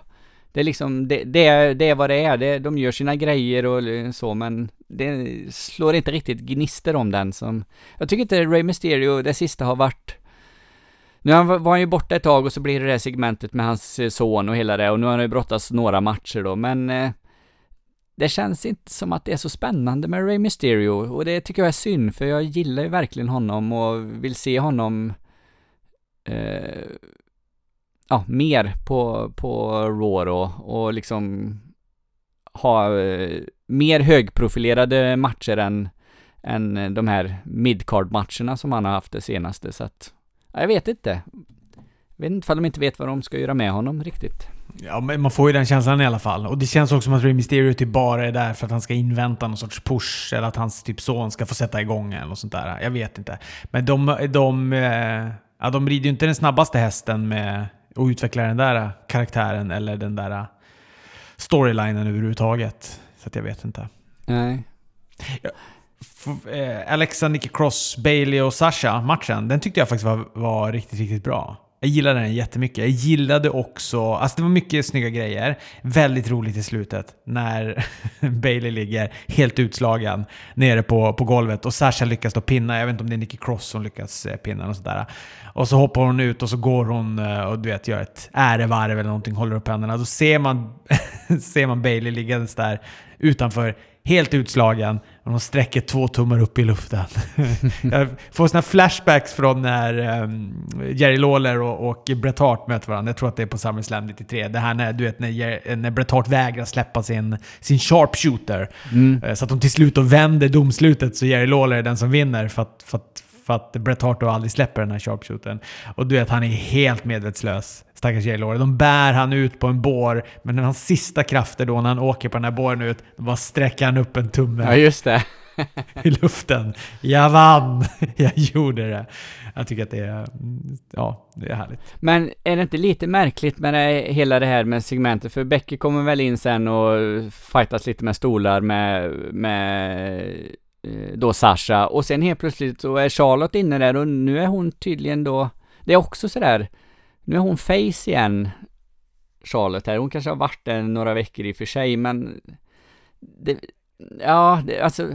Det är liksom, det, det, är, det är vad det är. Det, de gör sina grejer och så, men det slår inte riktigt gnister om den som... Jag tycker inte Ray Mysterio, det sista har varit... Nu var han ju borta ett tag och så blir det det här segmentet med hans eh, son och hela det och nu har han ju brottats några matcher då, men... Eh, det känns inte som att det är så spännande med Ray Mysterio och det tycker jag är synd för jag gillar ju verkligen honom och vill se honom eh, ja, mer på, på Raw då, och liksom ha eh, mer högprofilerade matcher än, än de här midcard-matcherna som han har haft det senaste, så att jag vet inte. Jag vet inte ifall de inte vet vad de ska göra med honom riktigt. Ja, men man får ju den känslan i alla fall. Och det känns också som att Rey Mysterio typ bara är där för att han ska invänta någon sorts push, eller att hans typ son ska få sätta igång eller något sånt där. Jag vet inte. Men de, de, eh, ja, de rider ju inte den snabbaste hästen med att utveckla den där karaktären eller den där storylinen överhuvudtaget. Så att jag vet inte. Nej. Ja, Eh, Alexa, Nicky Cross, Bailey och Sasha, matchen, den tyckte jag faktiskt var, var riktigt, riktigt bra. Jag gillade den jättemycket. Jag gillade också, alltså det var mycket snygga grejer. Väldigt roligt i slutet när *laughs* Bailey ligger helt utslagen nere på, på golvet och Sasha lyckas då pinna. Jag vet inte om det är Nicky Cross som lyckas eh, pinna och sådär. Och så hoppar hon ut och så går hon eh, och du vet gör ett ärevarv eller någonting, håller upp händerna. Då ser man, *laughs* ser man Bailey liggandes där utanför helt utslagen och de sträcker två tummar upp i luften. *laughs* jag får såna flashbacks från när um, Jerry Lawler och, och Bret Hart möter varandra. Jag tror att det är på SummerSlam 93. Det här när, du vet, när, när Bret Hart vägrar släppa sin, sin sharpshooter. Mm. Eh, så att de till slut vänder domslutet så Jerry Lawler är den som vinner för att, för att för att Bret Hart då aldrig släpper den här sharpshootern. Och du vet, han är helt medvetslös. Stackars Lawler. De bär han ut på en bår, men hans sista krafter då när han åker på den här båren ut, då bara sträcker han upp en tumme. Ja, just det. *laughs* I luften. Jag vann! *laughs* Jag gjorde det. Jag tycker att det är, ja, det är härligt. Men är det inte lite märkligt med det, hela det här med segmentet? För Becky kommer väl in sen och fightas lite med stolar med, med Eh, då Sasha och sen helt plötsligt så är Charlotte inne där och nu är hon tydligen då, det är också sådär, nu är hon face igen, Charlotte här. Hon kanske har varit där några veckor i och för sig, men det, ja, det, alltså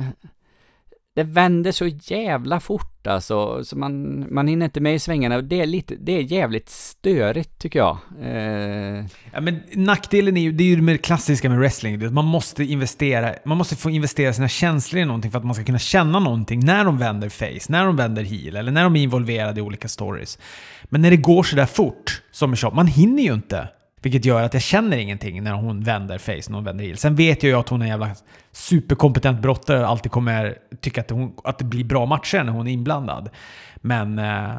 det vänder så jävla fort alltså, så man, man hinner inte med i svängarna och det är lite, det är jävligt störigt tycker jag. Eh... Ja, men nackdelen är ju, det är ju det klassiska med wrestling, man måste investera, man måste få investera sina känslor i någonting för att man ska kunna känna någonting när de vänder face, när de vänder heel eller när de är involverade i olika stories. Men när det går sådär fort, som i shop, man hinner ju inte. Vilket gör att jag känner ingenting när hon vänder face, när hon vänder heel. Sen vet jag ju att hon är en jävla superkompetent brottare och alltid kommer tycka att, hon, att det blir bra matcher när hon är inblandad. Men... Eh,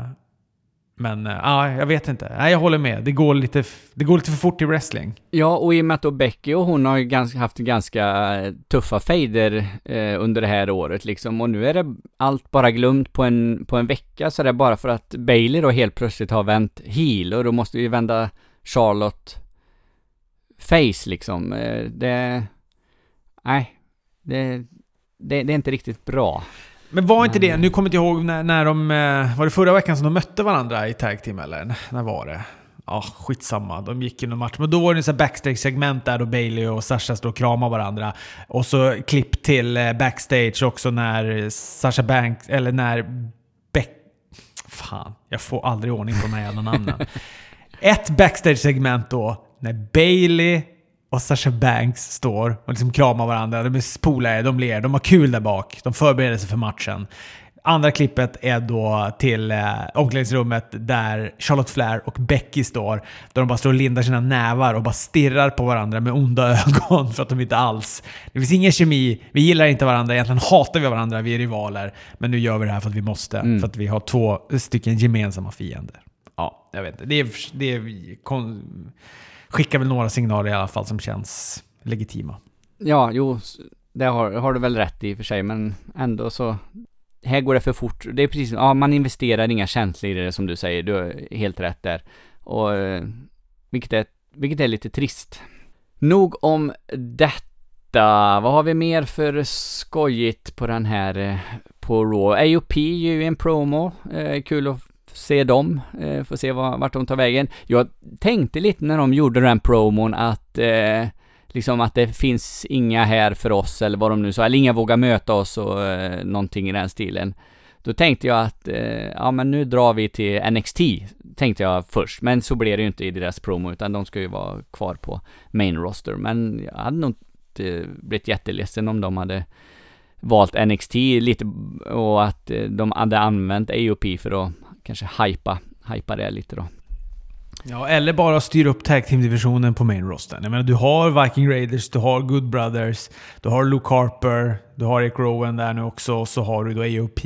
men eh, ja, jag vet inte. Nej, jag håller med. Det går, lite, det går lite för fort i wrestling. Ja, och i och med att då Becky och hon har ganska, haft ganska eh, tuffa fejder eh, under det här året liksom. Och nu är det allt bara glömt på en, på en vecka. Så det är bara för att Bailey då helt plötsligt har vänt heel och då måste vi vända Charlotte face liksom. Eh, det... Nej. Det, det, det är inte riktigt bra. Men var inte det, nu kommer jag inte ihåg när, när de... Eh, var det förra veckan som de mötte varandra i tag team eller? När var det? Ja, skitsamma. De gick i någon match. Men då var det en backstage-segment där då Bailey och Sasha står och kramar varandra. Och så klipp till eh, backstage också när Sasha Banks, eller när Beck... Fan, jag får aldrig ordning på de här jävla namnen. *laughs* Ett backstage-segment då, när Bailey och Sasha Banks står och liksom kramar varandra. De är polare, de ler, de har kul där bak. De förbereder sig för matchen. Andra klippet är då till eh, omklädningsrummet där Charlotte Flair och Becky står. Där de bara står och lindar sina nävar och bara stirrar på varandra med onda *laughs* ögon för att de inte alls... Det finns ingen kemi, vi gillar inte varandra, egentligen hatar vi varandra, vi är rivaler. Men nu gör vi det här för att vi måste, mm. för att vi har två stycken gemensamma fiender ja, jag vet inte. Det, är, det är, kon, skickar väl några signaler i alla fall som känns legitima. Ja, jo, det har, har du väl rätt i och för sig, men ändå så här går det för fort. Det är precis, ja man investerar inga känslor i det som du säger, du har helt rätt där. Och eh, vilket är, vilket är lite trist. Nog om detta. Vad har vi mer för skojigt på den här, eh, på Raw? AOP gör ju en promo. Eh, kul att se dem, eh, får se vad, vart de tar vägen. Jag tänkte lite när de gjorde den promon att eh, liksom att det finns inga här för oss eller vad de nu sa, eller inga vågar möta oss och eh, någonting i den stilen. Då tänkte jag att, eh, ja men nu drar vi till NXT, tänkte jag först. Men så blev det ju inte i deras promo, utan de ska ju vara kvar på main roster. Men jag hade nog inte blivit jätteledsen om de hade valt NXT lite och att eh, de hade använt AOP för att kanske hypa, hypa det lite då. Ja, eller bara styra upp tag team-divisionen på main rosten. Jag menar, du har Viking Raiders, du har Good Brothers, du har Luke Harper, du har Eric Rowan där nu också, och så har du då AOP.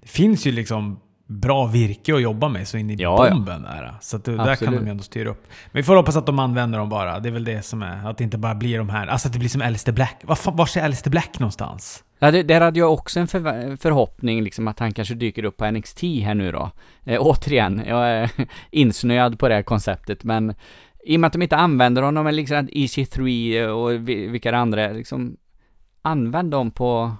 Det finns ju liksom bra virke att jobba med så in i ja, bomben ja. där. Så att det, där kan de ju ändå styra upp. Men vi får hoppas att de använder dem bara. Det är väl det som är. Att det inte bara blir de här... Alltså att det blir som Alistair Black. Var, var är Alistair Black någonstans? Ja, det, där hade jag också en för, förhoppning liksom att han kanske dyker upp på NXT här nu då. Eh, återigen, jag är *laughs* insnöad på det här konceptet men i och med att de inte använder honom, eller liksom EC3 och vilka andra, liksom använd dem på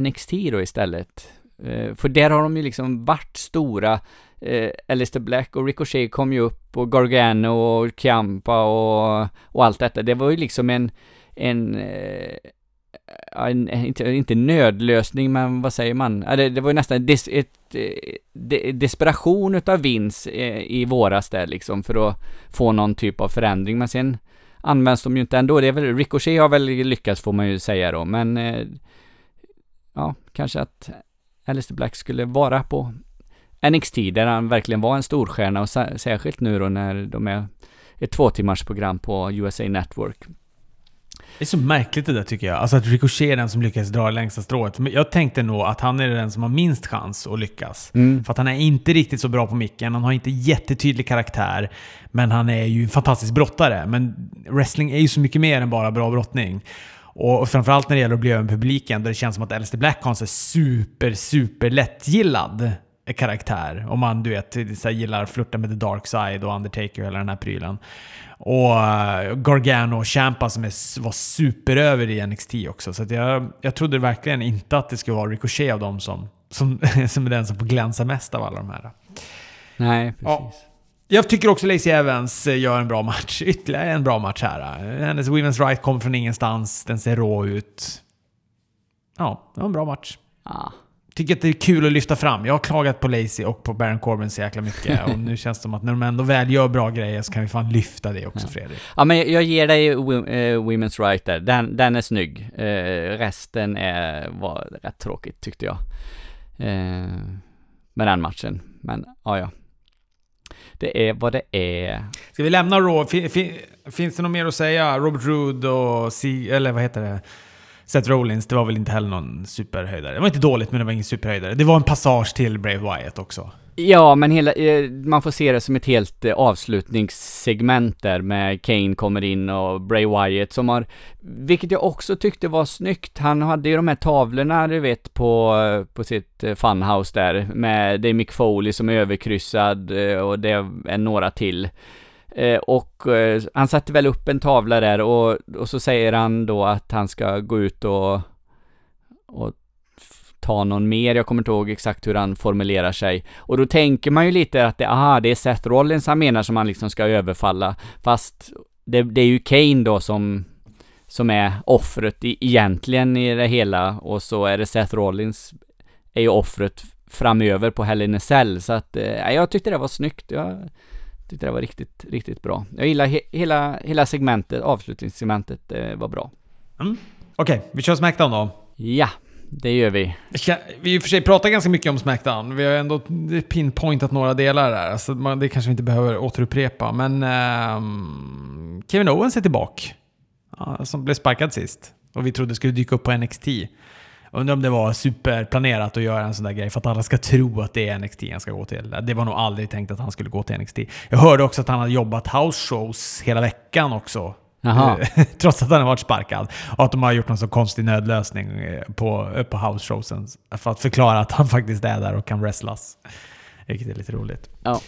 NXT då istället. Eh, för där har de ju liksom varit stora. Eh, Alistair Black och Ricochet kom ju upp och Gargano och Ciampa och, och allt detta. Det var ju liksom en, en en, en, inte, inte nödlösning, men vad säger man? Det, det var ju nästan des, ett, eh, de, desperation utav Vince i våras där liksom för att få någon typ av förändring, men sen används de ju inte ändå. Det är väl, Ricochet har väl lyckats får man ju säga då, men ja, kanske att Alistair Black skulle vara på NXT där han verkligen var en storstjärna och särskilt nu då när de är ett två timmars program på USA Network. Det är så märkligt det där tycker jag. Alltså att Ricochet är den som lyckas dra längsta strået. Jag tänkte nog att han är den som har minst chans att lyckas. Mm. För att han är inte riktigt så bra på micken, han har inte jättetydlig karaktär. Men han är ju en fantastisk brottare. Men wrestling är ju så mycket mer än bara bra brottning. Och framförallt när det gäller att bli över publiken, där det känns som att Alistair Black har en så super, super lättgillad karaktär. Om man du vet, så här, gillar flirta med The Dark Side och Undertaker och hela den här prylen. Och uh, Gargano och Champa som är, var superöver i NXT också. Så jag, jag trodde verkligen inte att det skulle vara Ricochet av dem som, som, *laughs* som är den som får glänsa mest av alla de här. Nej, precis. Ja. Jag tycker också Lacey Evans eh, gör en bra match. *laughs* Ytterligare en bra match här. Hennes Women's Right kommer från ingenstans. Den ser rå ut. Ja, det var en bra match. Ah. Tycker att det är kul att lyfta fram. Jag har klagat på Lacey och på Baron Corbin så jäkla mycket. *laughs* och nu känns det som att när de ändå väl gör bra grejer så kan vi fan lyfta det också, ja. Fredrik. Ja, men jag ger dig uh, Women's Right där. Den, den är snygg. Uh, resten är, var rätt tråkigt tyckte jag. Uh, med den matchen. Men, ja, ja. Det är vad det är. Ska vi lämna Raw? Fin, fin, finns det något mer att säga? Robert Roode och... C, eller vad heter det? Seth Rollins, det var väl inte heller någon superhöjdare. Det var inte dåligt, men det var ingen superhöjdare. Det var en passage till Brave Wyatt också. Ja, men hela, eh, man får se det som ett helt eh, avslutningssegment där med Kane kommer in och Bray Wyatt som har, vilket jag också tyckte var snyggt. Han hade ju de här tavlorna, du vet, på, eh, på sitt funhouse där med, det är Mick Foley som är överkryssad och det är några till. Eh, och eh, han satte väl upp en tavla där och, och så säger han då att han ska gå ut och, och ta någon mer, jag kommer inte ihåg exakt hur han formulerar sig. Och då tänker man ju lite att det, aha, det är Seth Rollins han menar som han liksom ska överfalla. Fast det, det är ju Kane då som, som är offret i, egentligen i det hela och så är det Seth Rollins är ju offret framöver på Hell in a Cell. Så att, eh, jag tyckte det var snyggt. Jag tyckte det var riktigt, riktigt bra. Jag gillar he, hela, hela segmentet, avslutningssegmentet eh, var bra. Mm. Okej, okay, vi kör Smackdown då. Ja det gör vi. Vi i och för sig pratat ganska mycket om Smackdown. Vi har ändå pinpointat några delar där. Alltså det kanske vi inte behöver återupprepa. Men um, Kevin Owens är tillbaka. Ja, som blev sparkad sist. Och vi trodde skulle dyka upp på NXT. Undrar om det var superplanerat att göra en sån där grej för att alla ska tro att det är NXT han ska gå till. Det var nog aldrig tänkt att han skulle gå till NXT. Jag hörde också att han hade jobbat house shows hela veckan också. *laughs* Trots att han har varit sparkad. Och att de har gjort någon så konstig nödlösning eh, på, på house showsen. För att förklara att han faktiskt är där och kan wrestlas. Vilket är lite roligt. Ja,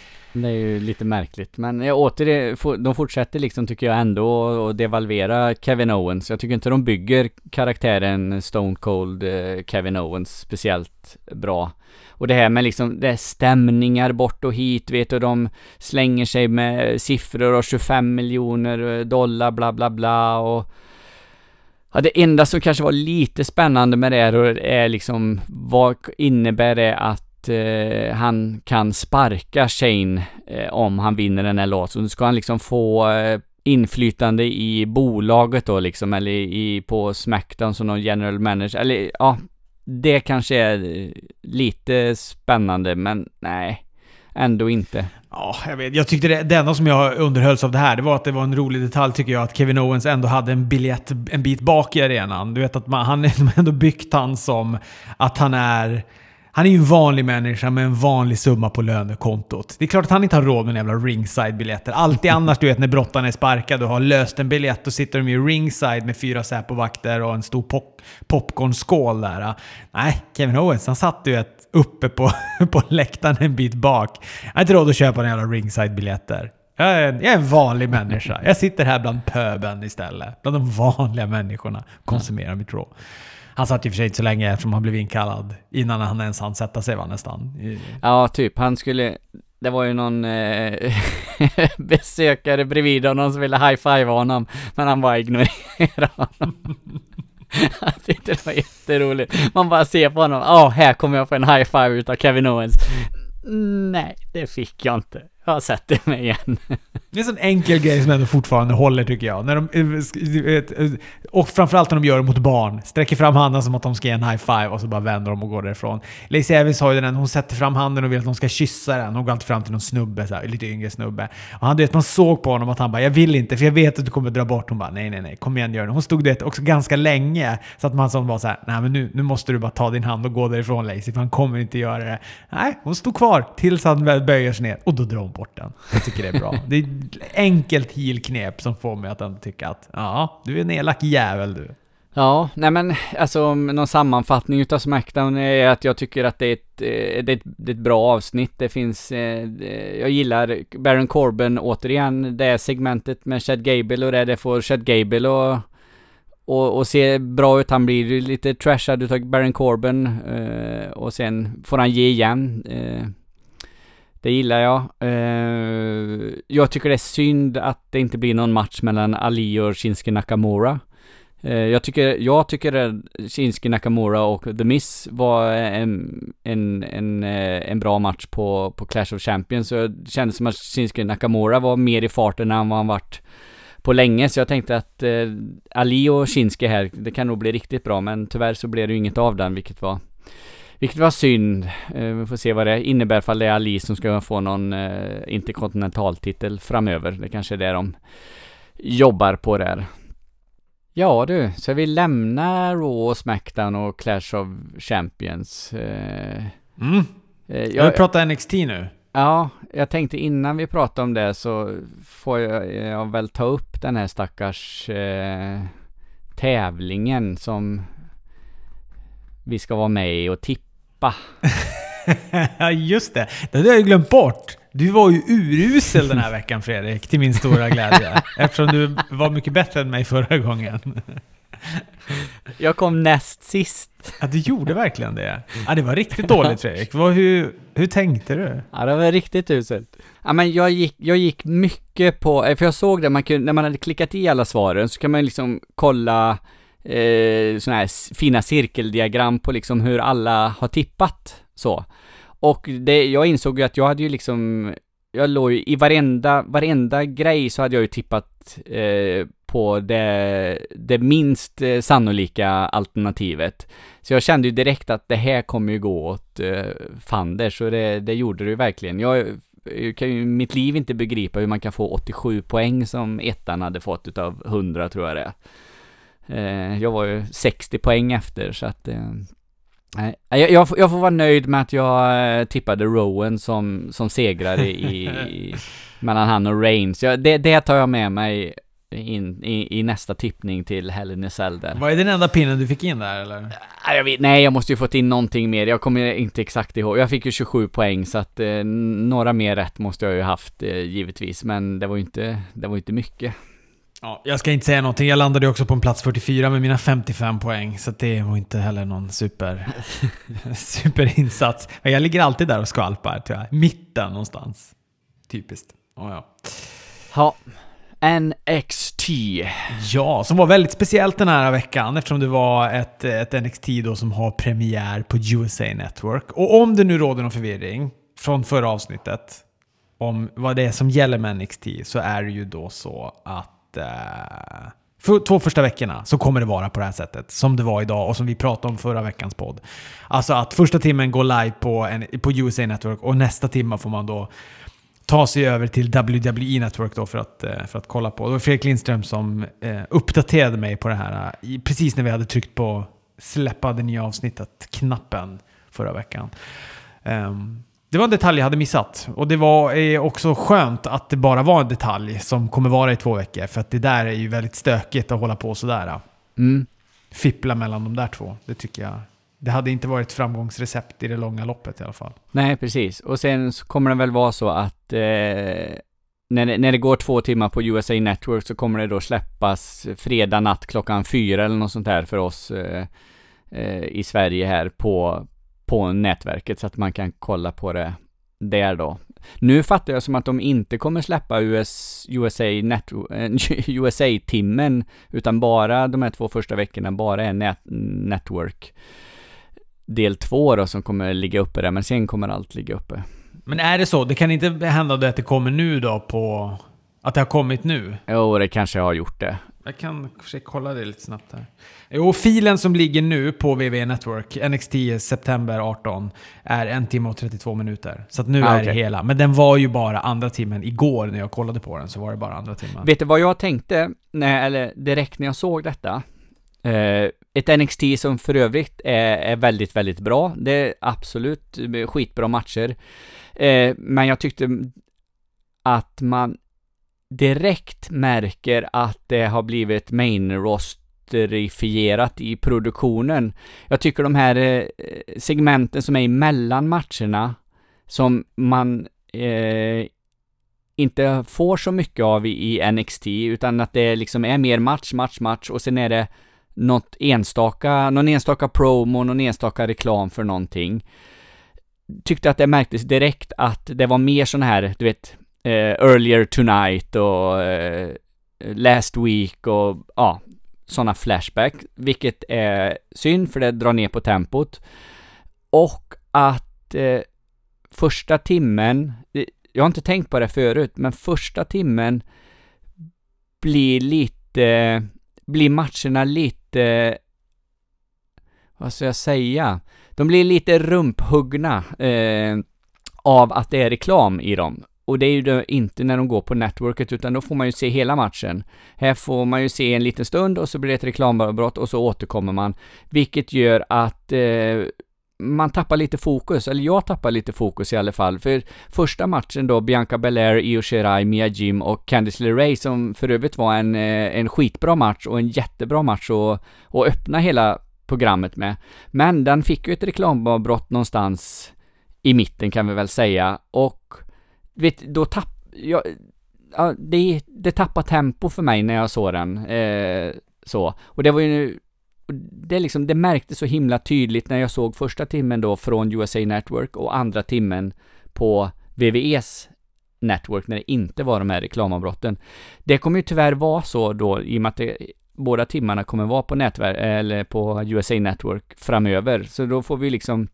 det är ju lite märkligt. Men jag åter, de fortsätter liksom tycker jag ändå att devalvera Kevin Owens. Jag tycker inte de bygger karaktären Stone Cold eh, Kevin Owens speciellt bra. Och det här med liksom, det är stämningar bort och hit, vet du, de slänger sig med siffror och 25 miljoner eh, dollar, bla bla bla och Ja, det enda som kanske var lite spännande med det här är liksom, vad innebär det att eh, han kan sparka Shane eh, om han vinner den här låten? Ska han liksom få eh, inflytande i bolaget då liksom, eller i, på Smackdown som någon general manager, eller ja, det kanske är eh, lite spännande, men nej, ändå inte. Ja, jag vet. Jag tyckte det, det enda som jag underhölls av det här, det var att det var en rolig detalj tycker jag, att Kevin Owens ändå hade en biljett en bit bak i arenan. Du vet att man, han *laughs* har ändå byggt han som att han är han är ju en vanlig människa med en vanlig summa på lönekontot. Det är klart att han inte har råd med jävla ringside-biljetter. Alltid annars, du vet, när brottarna är sparkade och har löst en biljett, då sitter de ju ringside med fyra Säpo-vakter och en stor pop popcornskål där. Nej, Kevin Owens, han satt ju ett uppe på, *laughs* på läktaren en bit bak. Jag har inte råd att köpa några jävla ringside-biljetter. Jag är, en, jag är en vanlig människa. Jag sitter här bland pöben istället. Bland de vanliga människorna. Konsumerar mitt rå. Han satt ju för sig inte så länge eftersom han blev inkallad innan han ens hann sätta sig var nästan. Ja, typ. Han skulle... Det var ju någon eh, *laughs* besökare bredvid honom som ville high-five honom, men han bara ignorerade honom. *laughs* Jag tyckte det var jätteroligt. Man bara ser på honom, ja, oh, här kommer jag få en high-five utav Kevin Owens. Nej, det fick jag inte. Jag sätter mig igen. Det är en sån enkel grej som ändå fortfarande håller tycker jag. När de, eh, eh, eh, och framförallt när de gör det mot barn. Sträcker fram handen som att de ska ge en high five och så bara vänder de och går därifrån. Lacey Evans har ju den, hon sätter fram handen och vill att de ska kyssa den. Hon går alltid fram till någon snubbe, så här, lite yngre snubbe. Och han, vet, man såg på honom att han bara “Jag vill inte för jag vet att du kommer dra bort”. Hon bara “Nej, nej, nej, kom igen gör det”. Hon stod det också ganska länge. Så att man som var så här, “Nej men nu, nu måste du bara ta din hand och gå därifrån Lacey för han kommer inte göra det”. Nej, hon stod kvar tills han väl böjer sig ner och då drar hon bort den. Jag tycker det är bra. Det är ett enkelt heel-knep som får mig att ändå tycka att ja, du är en elak jävel du. Ja, nej men alltså någon sammanfattning utav Smackdown är att jag tycker att det är ett, eh, det är ett, det är ett bra avsnitt. Det finns, eh, jag gillar Baron Corbin återigen, det segmentet med Chad Gable och det, det får Chad Gable och, och, och se bra ut. Han blir lite trashad utav Baron Corbin eh, och sen får han ge igen. Eh. Det gillar jag. Eh, jag tycker det är synd att det inte blir någon match mellan Ali och Shinsuke Nakamura. Eh, jag tycker, jag tycker att Shinsuke Nakamura och The Miss var en, en, en, eh, en bra match på, på Clash of Champions. Så det kändes som att Shinsuke Nakamura var mer i farten än vad han varit på länge. Så jag tänkte att eh, Ali och Shinsuke här, det kan nog bli riktigt bra. Men tyvärr så blev det ju inget av den, vilket var vilket var synd. Eh, vi får se vad det innebär för det är Ali som ska få någon eh, interkontinentaltitel framöver. Det kanske är det de jobbar på där. Ja du, så vi lämnar Raw, Smackdown och Clash of Champions. Eh, mm. Jag, jag pratar NXT nu. Ja, jag tänkte innan vi pratar om det så får jag, jag väl ta upp den här stackars eh, tävlingen som vi ska vara med och tippa. *laughs* Ja, just det. Det hade jag ju glömt bort. Du var ju urusel den här veckan Fredrik, till min stora glädje. eftersom du var mycket bättre än mig förra gången. *laughs* Jag kom näst sist. Ja, du gjorde verkligen det. Ja, det var riktigt dåligt Fredrik. Vad, hur, hur tänkte du? Ja, det var riktigt uselt. Ja, men jag gick, jag gick mycket på, för jag såg det, man kunde, när man hade klickat i alla svaren så kan man liksom kolla eh, sådana här fina cirkeldiagram på liksom hur alla har tippat så. Och det, jag insåg ju att jag hade ju liksom, jag låg ju i varenda, varenda grej så hade jag ju tippat eh, på det, det minst eh, sannolika alternativet. Så jag kände ju direkt att det här kommer ju gå åt eh, Fanders, och det, det gjorde det ju verkligen. Jag, jag kan ju mitt liv inte begripa hur man kan få 87 poäng som ettan hade fått utav 100 tror jag det är. Eh, jag var ju 60 poäng efter så att eh, Nej, jag, jag, får, jag får vara nöjd med att jag eh, tippade Rowan som, som segrare i, i *laughs* mellan han och Reigns. Jag, det, det tar jag med mig in, i, i nästa tippning till a Cell där. Var det den enda pinnen du fick in där eller? Nej, jag vet, nej, jag måste ju fått in någonting mer. Jag kommer inte exakt ihåg. Jag fick ju 27 poäng så att eh, några mer rätt måste jag ju haft eh, givetvis. Men det var ju inte, det var inte mycket. Ja, jag ska inte säga någonting. Jag landade också på en plats 44 med mina 55 poäng. Så det var inte heller någon super, *laughs* superinsats. Jag ligger alltid där och skvalpar, jag. Mitten någonstans. Typiskt. Oh, ja. Ja. NXT. Ja, som var väldigt speciellt den här veckan eftersom det var ett, ett NXT då som har premiär på USA Network. Och om det nu råder någon förvirring från förra avsnittet om vad det är som gäller med NXT så är det ju då så att för två första veckorna så kommer det vara på det här sättet som det var idag och som vi pratade om förra veckans podd. Alltså att första timmen går live på, en, på USA Network och nästa timma får man då ta sig över till WWE Network då för att, eh, för att kolla på. Det var Fredrik Lindström som eh, uppdaterade mig på det här eh, precis när vi hade tryckt på släppa det nya avsnittet-knappen förra veckan. Um, det var en detalj jag hade missat. Och det var också skönt att det bara var en detalj som kommer vara i två veckor. För att det där är ju väldigt stökigt att hålla på sådär. Mm. Fippla mellan de där två. Det tycker jag det hade inte varit ett framgångsrecept i det långa loppet i alla fall. Nej, precis. Och sen så kommer det väl vara så att eh, när, det, när det går två timmar på USA Network så kommer det då släppas fredag natt klockan fyra eller något sånt där för oss eh, eh, i Sverige här på, på nätverket så att man kan kolla på det där då. Nu fattar jag som att de inte kommer släppa US, USA, net, *laughs* USA-timmen utan bara de här två första veckorna bara är net, network del två då som kommer ligga uppe där, men sen kommer allt ligga uppe. Men är det så? Det kan inte hända att det kommer nu då på... Att det har kommit nu? Jo, det kanske har gjort det. Jag kan försöka kolla det lite snabbt här. Jo, filen som ligger nu på VV Network, NXT september 18, är en timme och 32 minuter. Så att nu ah, är okay. det hela. Men den var ju bara andra timmen. Igår när jag kollade på den så var det bara andra timmen. Vet du vad jag tänkte, när, eller direkt när jag såg detta? Eh, ett NXT som för övrigt är, är, väldigt, väldigt bra. Det är absolut skitbra matcher. Eh, men jag tyckte att man direkt märker att det har blivit main rosterifierat i produktionen. Jag tycker de här eh, segmenten som är emellan matcherna, som man eh, inte får så mycket av i, NXT, utan att det liksom är mer match, match, match och sen är det något enstaka, någon enstaka promo, någon enstaka reklam för någonting. Tyckte att det märktes direkt att det var mer sån här, du vet, Eh, earlier tonight och eh, last week och ja, sådana flashback, vilket är synd för det drar ner på tempot. Och att eh, första timmen, eh, jag har inte tänkt på det förut, men första timmen blir lite, blir matcherna lite lite, vad ska jag säga? De blir lite rumphuggna eh, av att det är reklam i dem. Och det är ju då inte när de går på networket, utan då får man ju se hela matchen. Här får man ju se en liten stund och så blir det ett reklamavbrott och så återkommer man. Vilket gör att eh, man tappar lite fokus, eller jag tappar lite fokus i alla fall. För första matchen då, Bianca Belair, Io Shirai, Mia Jim och Candice LeRae som för övrigt var en, eh, en skitbra match och en jättebra match att, att öppna hela programmet med. Men den fick ju ett reklamavbrott någonstans i mitten kan vi väl säga och vet, då tapp... Jag, ja, det, det tappar tempo för mig när jag såg den. Eh, så. Och det var ju det, liksom, det märktes så himla tydligt när jag såg första timmen då från USA Network och andra timmen på VVEs Network när det inte var de här reklamavbrotten. Det kommer ju tyvärr vara så då i och med att det, båda timmarna kommer vara på nätverk eller på USA Network framöver. Så då får vi liksom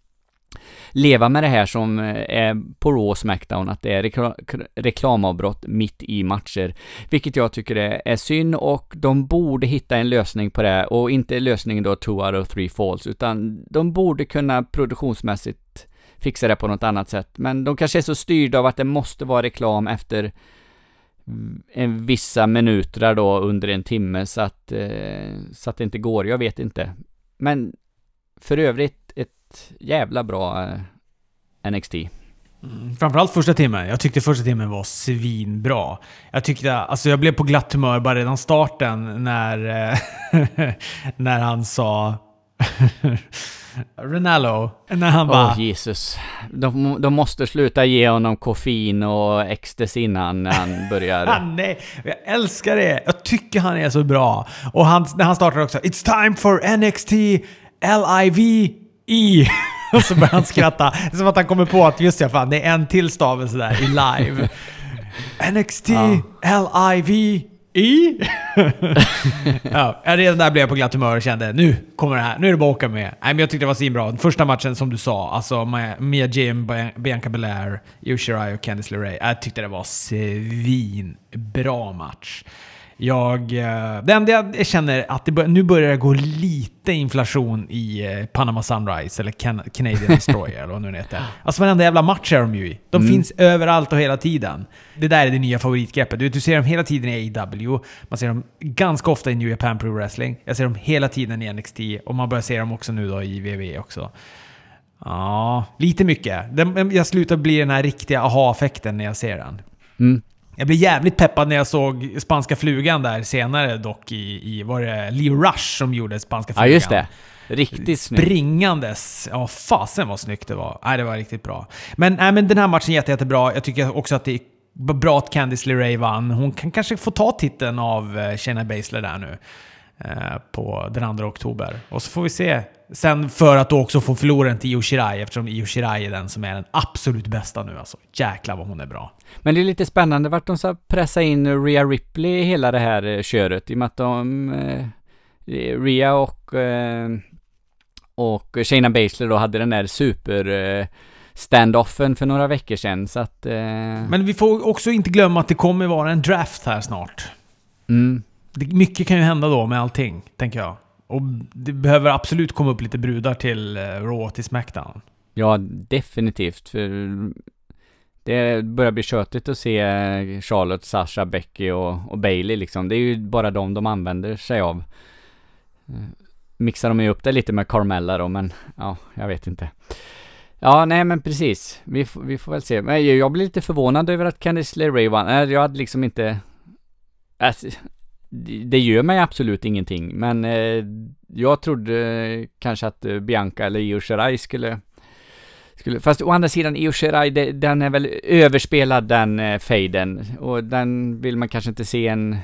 leva med det här som eh, är på Raw Smackdown, att det är rekla reklamavbrott mitt i matcher. Vilket jag tycker är, är synd och de borde hitta en lösning på det och inte lösningen då two out of three falls, utan de borde kunna produktionsmässigt fixa det på något annat sätt. Men de kanske är så styrda av att det måste vara reklam efter en vissa minuter då under en timme så att, eh, så att det inte går. Jag vet inte. Men för övrigt jävla bra eh, NXT. Mm, framförallt första timmen. Jag tyckte första timmen var svinbra. Jag tyckte, alltså jag blev på glatt humör bara redan starten när, eh, *laughs* när han sa *laughs* Renalo. När han bara... Åh Jesus. De, de måste sluta ge honom koffein och ecstasy innan han *laughs* börjar... Nej, jag älskar det! Jag tycker han är så bra. Och han, när han startar också It's time for NXT LIVE. *laughs* Och så börjar han skratta. Det är som att han kommer på att just det, fan det är en till stavelse där i live. *laughs* NXT ja. LIVE. I? *laughs* ja, redan där blev jag på glatt humör och kände nu kommer det här. Nu är det bara att åka med. Nej, men jag tyckte det var svinbra. Första matchen som du sa, alltså Mia Jim, Bianca Belair, Io Shirai och Candice LeRae. Jag tyckte det var svinbra match. Jag, eh, det enda jag känner att det bör, nu börjar det gå lite inflation i eh, Panama Sunrise, eller Can Canadian Destroyer, eller vad nu heter. Alltså varenda jävla match är de ju i. De mm. finns överallt och hela tiden. Det där är det nya favoritgreppet. Du, du ser dem hela tiden i AEW, man ser dem ganska ofta i New Japan Pro Wrestling, jag ser dem hela tiden i NXT, och man börjar se dem också nu då i WWE också. Ja, lite mycket. Jag slutar bli den här riktiga aha-effekten när jag ser den. Mm. Jag blev jävligt peppad när jag såg Spanska flugan där senare dock i, i var det Leo Rush som gjorde Spanska flugan? Ja, just det. Riktigt snyggt. Springandes. Ja, fasen vad snyggt det var. Nej, det var riktigt bra. Men, nej, men den här matchen är jätte, jättebra. Jag tycker också att det är bra att Candice LeRae vann. Hon kan kanske få ta titeln av eh, Shayna Baszler där nu. Eh, på den 2 oktober. Och så får vi se. Sen för att då också få förloraren till Io Shirai, eftersom Io Shirai är den som är den absolut bästa nu alltså. Jäklar vad hon är bra. Men det är lite spännande vart de ska pressa in Rhea Ripley i hela det här eh, köret, i och med att de... Eh, Rhea och... Eh, och Shayna Baszler då hade den där super... Eh, standoffen för några veckor sedan, så att... Eh... Men vi får också inte glömma att det kommer vara en draft här snart. Mm mycket kan ju hända då med allting, tänker jag. Och det behöver absolut komma upp lite brudar till eh, Raw, till Smackdown. Ja, definitivt. För det börjar bli tjötigt att se eh, Charlotte, Sasha, Becky och, och Bailey liksom. Det är ju bara de de använder sig av. Eh, mixar de ju upp det lite med Carmella då, men ja, jag vet inte. Ja, nej men precis. Vi, vi får väl se. Men jag blir lite förvånad över att Candice LeRae vann. Äh, jag hade liksom inte... Äh, det gör mig absolut ingenting, men eh, jag trodde kanske att eh, Bianca eller Io Shirai skulle, skulle... Fast å andra sidan, Io Shirai, det, den är väl överspelad den eh, fejden. Och den vill man kanske inte se en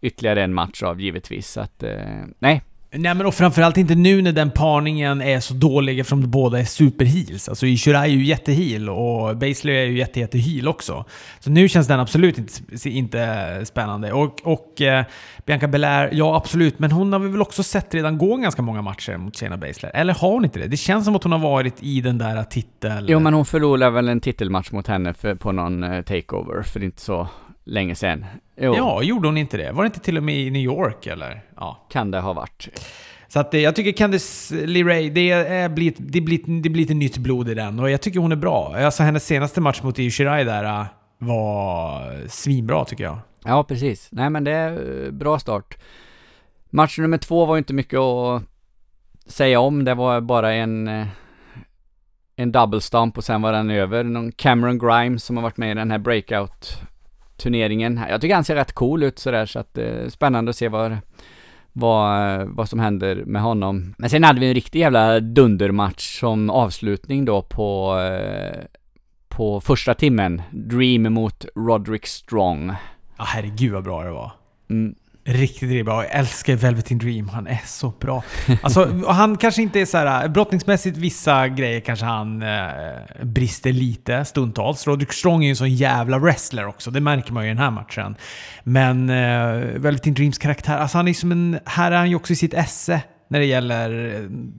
ytterligare en match av givetvis. Så att, eh, nej, Nej men och framförallt inte nu när den parningen är så dålig eftersom båda är superheels. Alltså Ishirai är ju jätteheel och Basler är ju jättejätteheel också. Så nu känns den absolut inte, inte spännande. Och, och eh, Bianca Belair, ja absolut, men hon har vi väl också sett redan gå ganska många matcher mot Shayna Basler. Eller har hon inte det? Det känns som att hon har varit i den där titeln... Jo men hon förlorade väl en titelmatch mot henne för, på någon eh, takeover för inte så länge sedan. Jo. Ja, gjorde hon inte det? Var det inte till och med i New York eller? Ja. Kan det ha varit. Så att eh, jag tycker Candice LeRae, det, är, blir, det, blir, det blir lite nytt blod i den. Och jag tycker hon är bra. Alltså hennes senaste match mot Io Shirai där eh, var svinbra tycker jag. Ja, precis. Nej men det är eh, bra start. Match nummer två var inte mycket att säga om. Det var bara en en double stomp och sen var den över. Någon Cameron Grimes som har varit med i den här breakout turneringen. Jag tycker han ser rätt cool ut sådär så att eh, spännande att se vad, vad, vad som händer med honom. Men sen hade vi en riktig jävla dundermatch som avslutning då på eh, på första timmen. Dream mot Roderick Strong. Ja herregud vad bra det var. Mm. Riktigt, riktigt bra. Jag älskar Velvet in Dream. Han är så bra. Alltså, han kanske inte är så här... Brottningsmässigt, vissa grejer kanske han eh, brister lite stundtals. Roderick Strong är ju en sån jävla wrestler också. Det märker man ju i den här matchen. Men eh, Velvet in Dreams karaktär, alltså han är som en... Här är han ju också i sitt esse när det gäller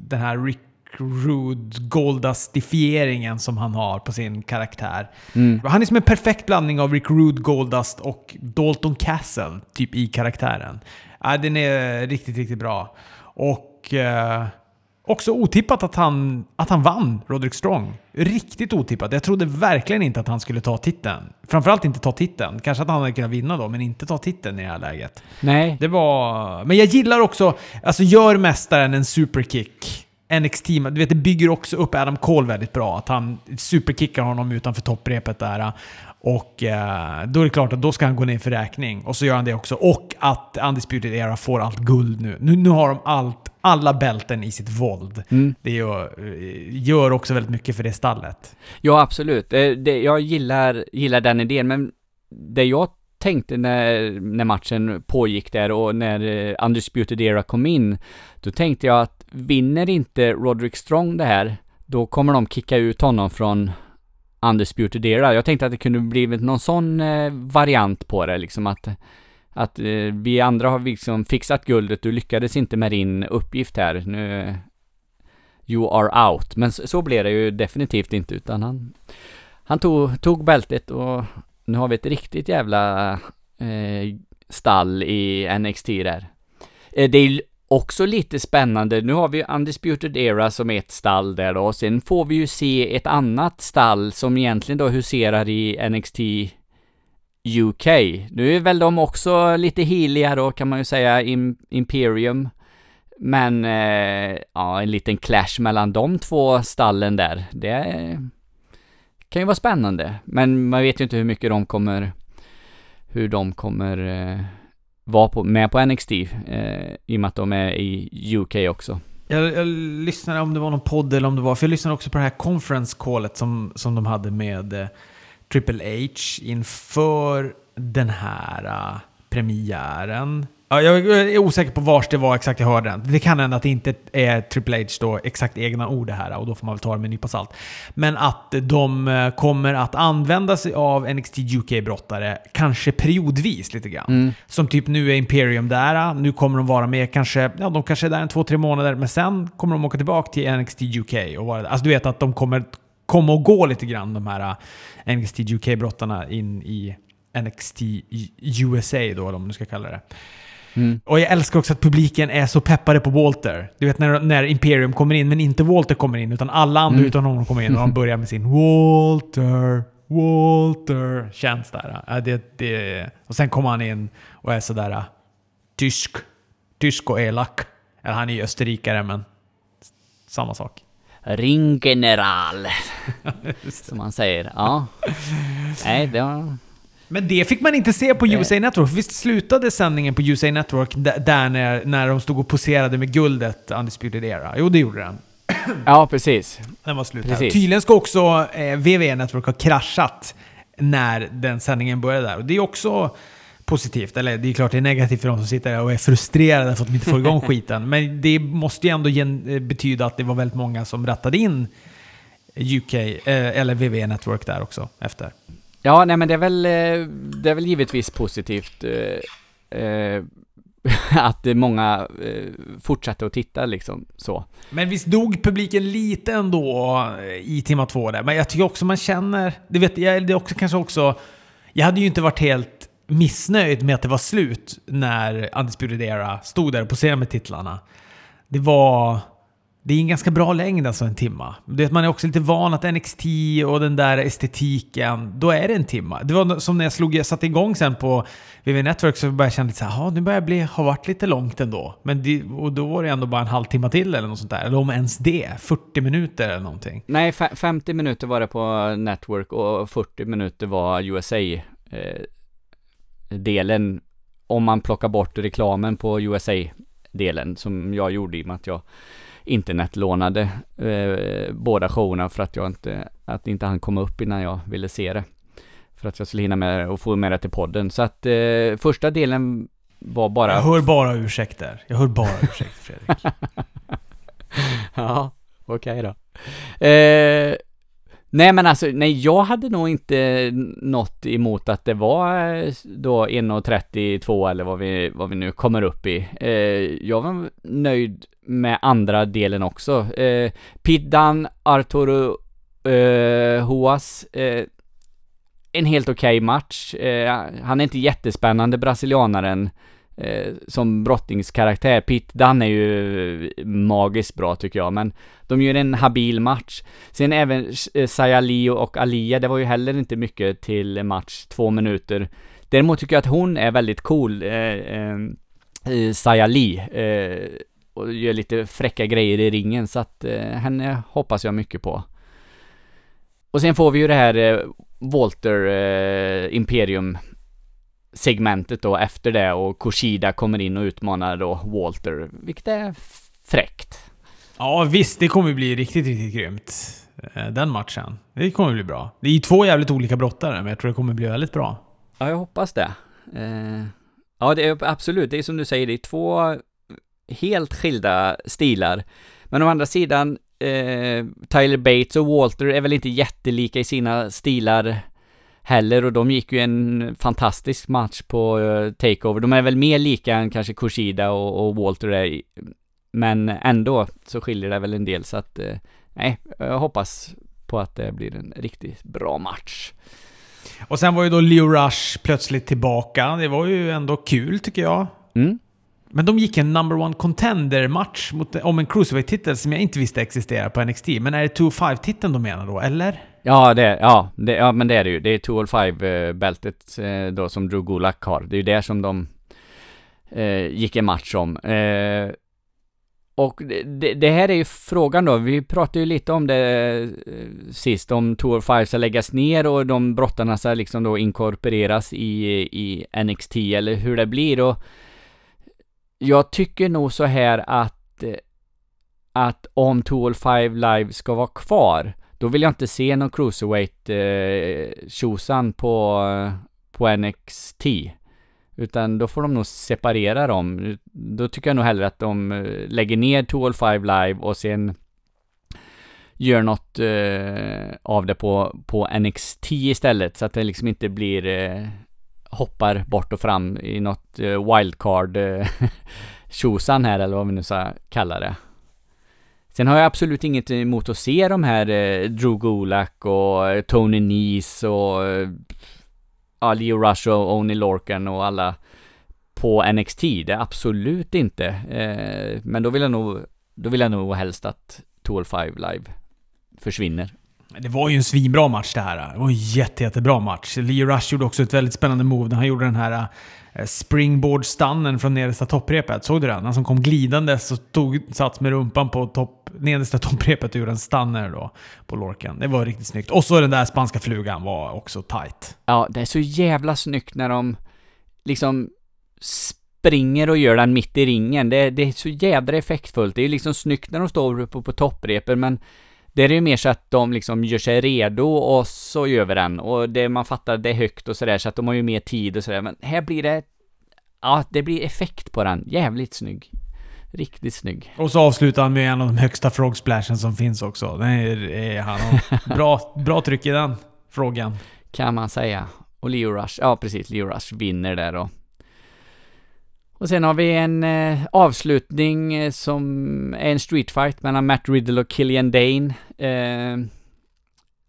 den här Rick Rude Goldustifieringen som han har på sin karaktär. Mm. Han är som en perfekt blandning av Rick Rude Goldust och Dalton Castle, typ i karaktären. Ja, den är riktigt, riktigt bra. Och eh, också otippat att han, att han vann Roderick Strong. Riktigt otippat. Jag trodde verkligen inte att han skulle ta titeln. Framförallt inte ta titeln. Kanske att han hade kunnat vinna då, men inte ta titeln i det här läget. Nej. Det var... Men jag gillar också, alltså gör mästaren en superkick NXT, du vet det bygger också upp Adam Cole väldigt bra. Att han superkickar honom utanför topprepet där. Och eh, då är det klart att då ska han gå ner för räkning. Och så gör han det också. Och att Undisputed Era får allt guld nu. Nu, nu har de allt, alla bälten i sitt våld. Mm. Det gör, gör, också väldigt mycket för det stallet. Ja, absolut. Det, det, jag gillar, gillar den idén, men det jag tänkte när, när matchen pågick där och när uh, Undisputed Era kom in, då tänkte jag att vinner inte Roderick Strong det här, då kommer de kicka ut honom från Undisputed Era. Jag tänkte att det kunde blivit någon sån eh, variant på det, liksom att att eh, vi andra har liksom fixat guldet, du lyckades inte med din uppgift här, nu You are out. Men så, så blev det ju definitivt inte, utan han, han tog, tog bältet och nu har vi ett riktigt jävla eh, stall i NXT där. Eh, det är också lite spännande, nu har vi Undisputed Era som ett stall där då, sen får vi ju se ett annat stall som egentligen då huserar i NXT UK. Nu är väl de också lite heliga då kan man ju säga, Imperium. Men, eh, ja, en liten clash mellan de två stallen där, det kan ju vara spännande. Men man vet ju inte hur mycket de kommer, hur de kommer eh, var på, med på NXT, eh, i och med att de är i UK också. Jag, jag lyssnade om det var någon podd eller om det var, för jag lyssnade också på det här conference callet som, som de hade med eh, Triple H inför den här eh, premiären. Ja, jag är osäker på vars det var exakt jag hörde den. Det kan hända att det inte är Triple H då exakt egna ord det här och då får man väl ta det med en nypa salt. Men att de eh, kommer att använda sig av NXT UK-brottare, kanske periodvis lite grann. Mm. Som typ nu är Imperium där, nu kommer de vara med kanske, ja de kanske är där en två, tre månader, men sen kommer de åka tillbaka till NXT UK och vara där. Alltså du vet att de kommer komma och gå lite grann de här eh, NXT UK-brottarna in i NXT USA då, om nu ska kalla det. Mm. Och jag älskar också att publiken är så peppade på Walter. Du vet när, när Imperium kommer in, men inte Walter kommer in, utan alla andra mm. utan honom kommer in och han *laughs* börjar med sin Walter, Walter. Känns där. Det, det, och sen kommer han in och är sådär tysk. Tysk och elak. Eller han är ju österrikare, men samma sak. Ringgeneral. *laughs* som man säger. Ja. Nej, det var... Men det fick man inte se på USA Network. Visst slutade sändningen på USA Network där när, när de stod och poserade med guldet, Undisputed Era? Jo, det gjorde den. *clears throat* Ja, precis. Den var slut precis. Tydligen ska också eh, WWE Network ha kraschat när den sändningen började där. Och det är också positivt. Eller det är klart det är negativt för de som sitter där och är frustrerade för att de inte får igång *laughs* skiten. Men det måste ju ändå eh, betyda att det var väldigt många som rattade in UK, eh, eller WWE Network där också efter. Ja, nej men det är väl, eh, det är väl givetvis positivt eh, eh *laughs* att många eh, fortsatte att titta liksom så. Men visst dog publiken lite ändå eh, i timma två där? Men jag tycker också man känner, det vet jag, det är också kanske också, jag hade ju inte varit helt missnöjd med att det var slut när Undisputed Era stod där och poserade med titlarna. Det var det är en ganska bra längd alltså, en timma. Det man är också lite van att NXT och den där estetiken, då är det en timma. Det var som när jag slog, jag satte igång sen på VV Network så började jag känna lite såhär, nu börjar det bli, ha varit lite långt ändå. Men det, och då var det ändå bara en halvtimme till eller något sånt där. Eller om ens det, 40 minuter eller någonting. Nej, 50 minuter var det på Network och 40 minuter var USA-delen. Eh, om man plockar bort reklamen på USA-delen, som jag gjorde i och med att jag internetlånade eh, båda showerna för att jag inte, att inte han kom upp innan jag ville se det. För att jag skulle hinna med och få med det till podden. Så att eh, första delen var bara... Jag hör bara ursäkter. Jag hör bara ursäkter Fredrik. *laughs* ja, okej okay då. Eh, nej men alltså, nej jag hade nog inte något emot att det var eh, då 1.32 eller vad vi, vad vi nu kommer upp i. Eh, jag var nöjd med andra delen också. Eh, Piddan, Arturo eh, Hoas, eh, en helt okej okay match. Eh, han är inte jättespännande, brasilianaren, eh, som brottningskaraktär. Pete Dunne är ju magiskt bra tycker jag, men de gör en habil match. Sen även eh, Sayalio och Alia, det var ju heller inte mycket till match, två minuter. Däremot tycker jag att hon är väldigt cool, eh, eh, eh Sayali. Eh, och gör lite fräcka grejer i ringen så att eh, henne hoppas jag mycket på. Och sen får vi ju det här eh, Walter eh, Imperium segmentet då efter det och Kushida kommer in och utmanar då Walter, vilket är fräckt. Ja visst, det kommer bli riktigt, riktigt grymt. Eh, den matchen. Det kommer bli bra. Det är ju två jävligt olika brottare, men jag tror det kommer bli väldigt bra. Ja, jag hoppas det. Eh, ja, det är absolut, det är som du säger, det är två helt skilda stilar. Men å andra sidan, eh, Tyler Bates och Walter är väl inte jättelika i sina stilar heller och de gick ju en fantastisk match på uh, Takeover. De är väl mer lika än kanske Kushida och, och Walter är, men ändå så skiljer det väl en del så att uh, nej, jag hoppas på att det blir en riktigt bra match. Och sen var ju då Leo Rush plötsligt tillbaka. Det var ju ändå kul tycker jag. Mm. Men de gick en number one contender-match om en cruiserweight-titel som jag inte visste existerade på NXT. Men är det 205-titeln de menar då, eller? Ja, det, ja, det, ja, men det är det ju. Det är 205-bältet eh, då som Drew Gulak har. Det är ju det som de eh, gick en match om. Eh, och det, det, här är ju frågan då, vi pratade ju lite om det eh, sist, om Tour 5 ska läggas ner och de brottarna ska liksom då inkorporeras i, i NXT eller hur det blir och jag tycker nog så här att att om Tour 5 Live ska vara kvar då vill jag inte se någon cruiserweight eh, tjosan på, på NXT. Utan då får de nog separera dem. Då tycker jag nog hellre att de eh, lägger ner 205 live och sen gör något eh, av det på, på NXT istället. Så att det liksom inte blir eh, hoppar bort och fram i något eh, wildcard eh, *laughs* tjosan här eller vad vi nu ska kalla det. Sen har jag absolut inget emot att se de här eh, Drew Gulak och eh, Tony Nese och eh, ja, Leo Rush och Oni Lorcan och alla på NXT. Det är absolut inte. Eh, men då vill jag nog, då vill jag nog helst att Tour 5 Live försvinner. Det var ju en svinbra match det här. Det var en jätte, jättebra match. Leo Rush gjorde också ett väldigt spännande move när han gjorde den här eh, Eh, springboardstannen från nedersta topprepet. Såg du den? Han som kom glidandes och tog sats med rumpan på topp, nedersta topprepet och gjorde en stanner då på lorken. Det var riktigt snyggt. Och så den där spanska flugan var också tight. Ja, det är så jävla snyggt när de liksom springer och gör den mitt i ringen. Det, det är så jädra effektfullt. Det är liksom snyggt när de står uppe på topprepet, men det är ju mer så att de liksom gör sig redo och så gör vi den. Och det man fattar, det är högt och sådär, så att de har ju mer tid och sådär. Men här blir det... Ja, det blir effekt på den. Jävligt snygg. Riktigt snygg. Och så avslutar han med en av de högsta frogsplashen som finns också. Det är, är han *laughs* bra, bra tryck i den frågan. Kan man säga. Och Leo Rush, ja precis, Leo Rush vinner där då. Och sen har vi en eh, avslutning eh, som är en streetfight mellan Matt Riddle och Killian Dane. Eh,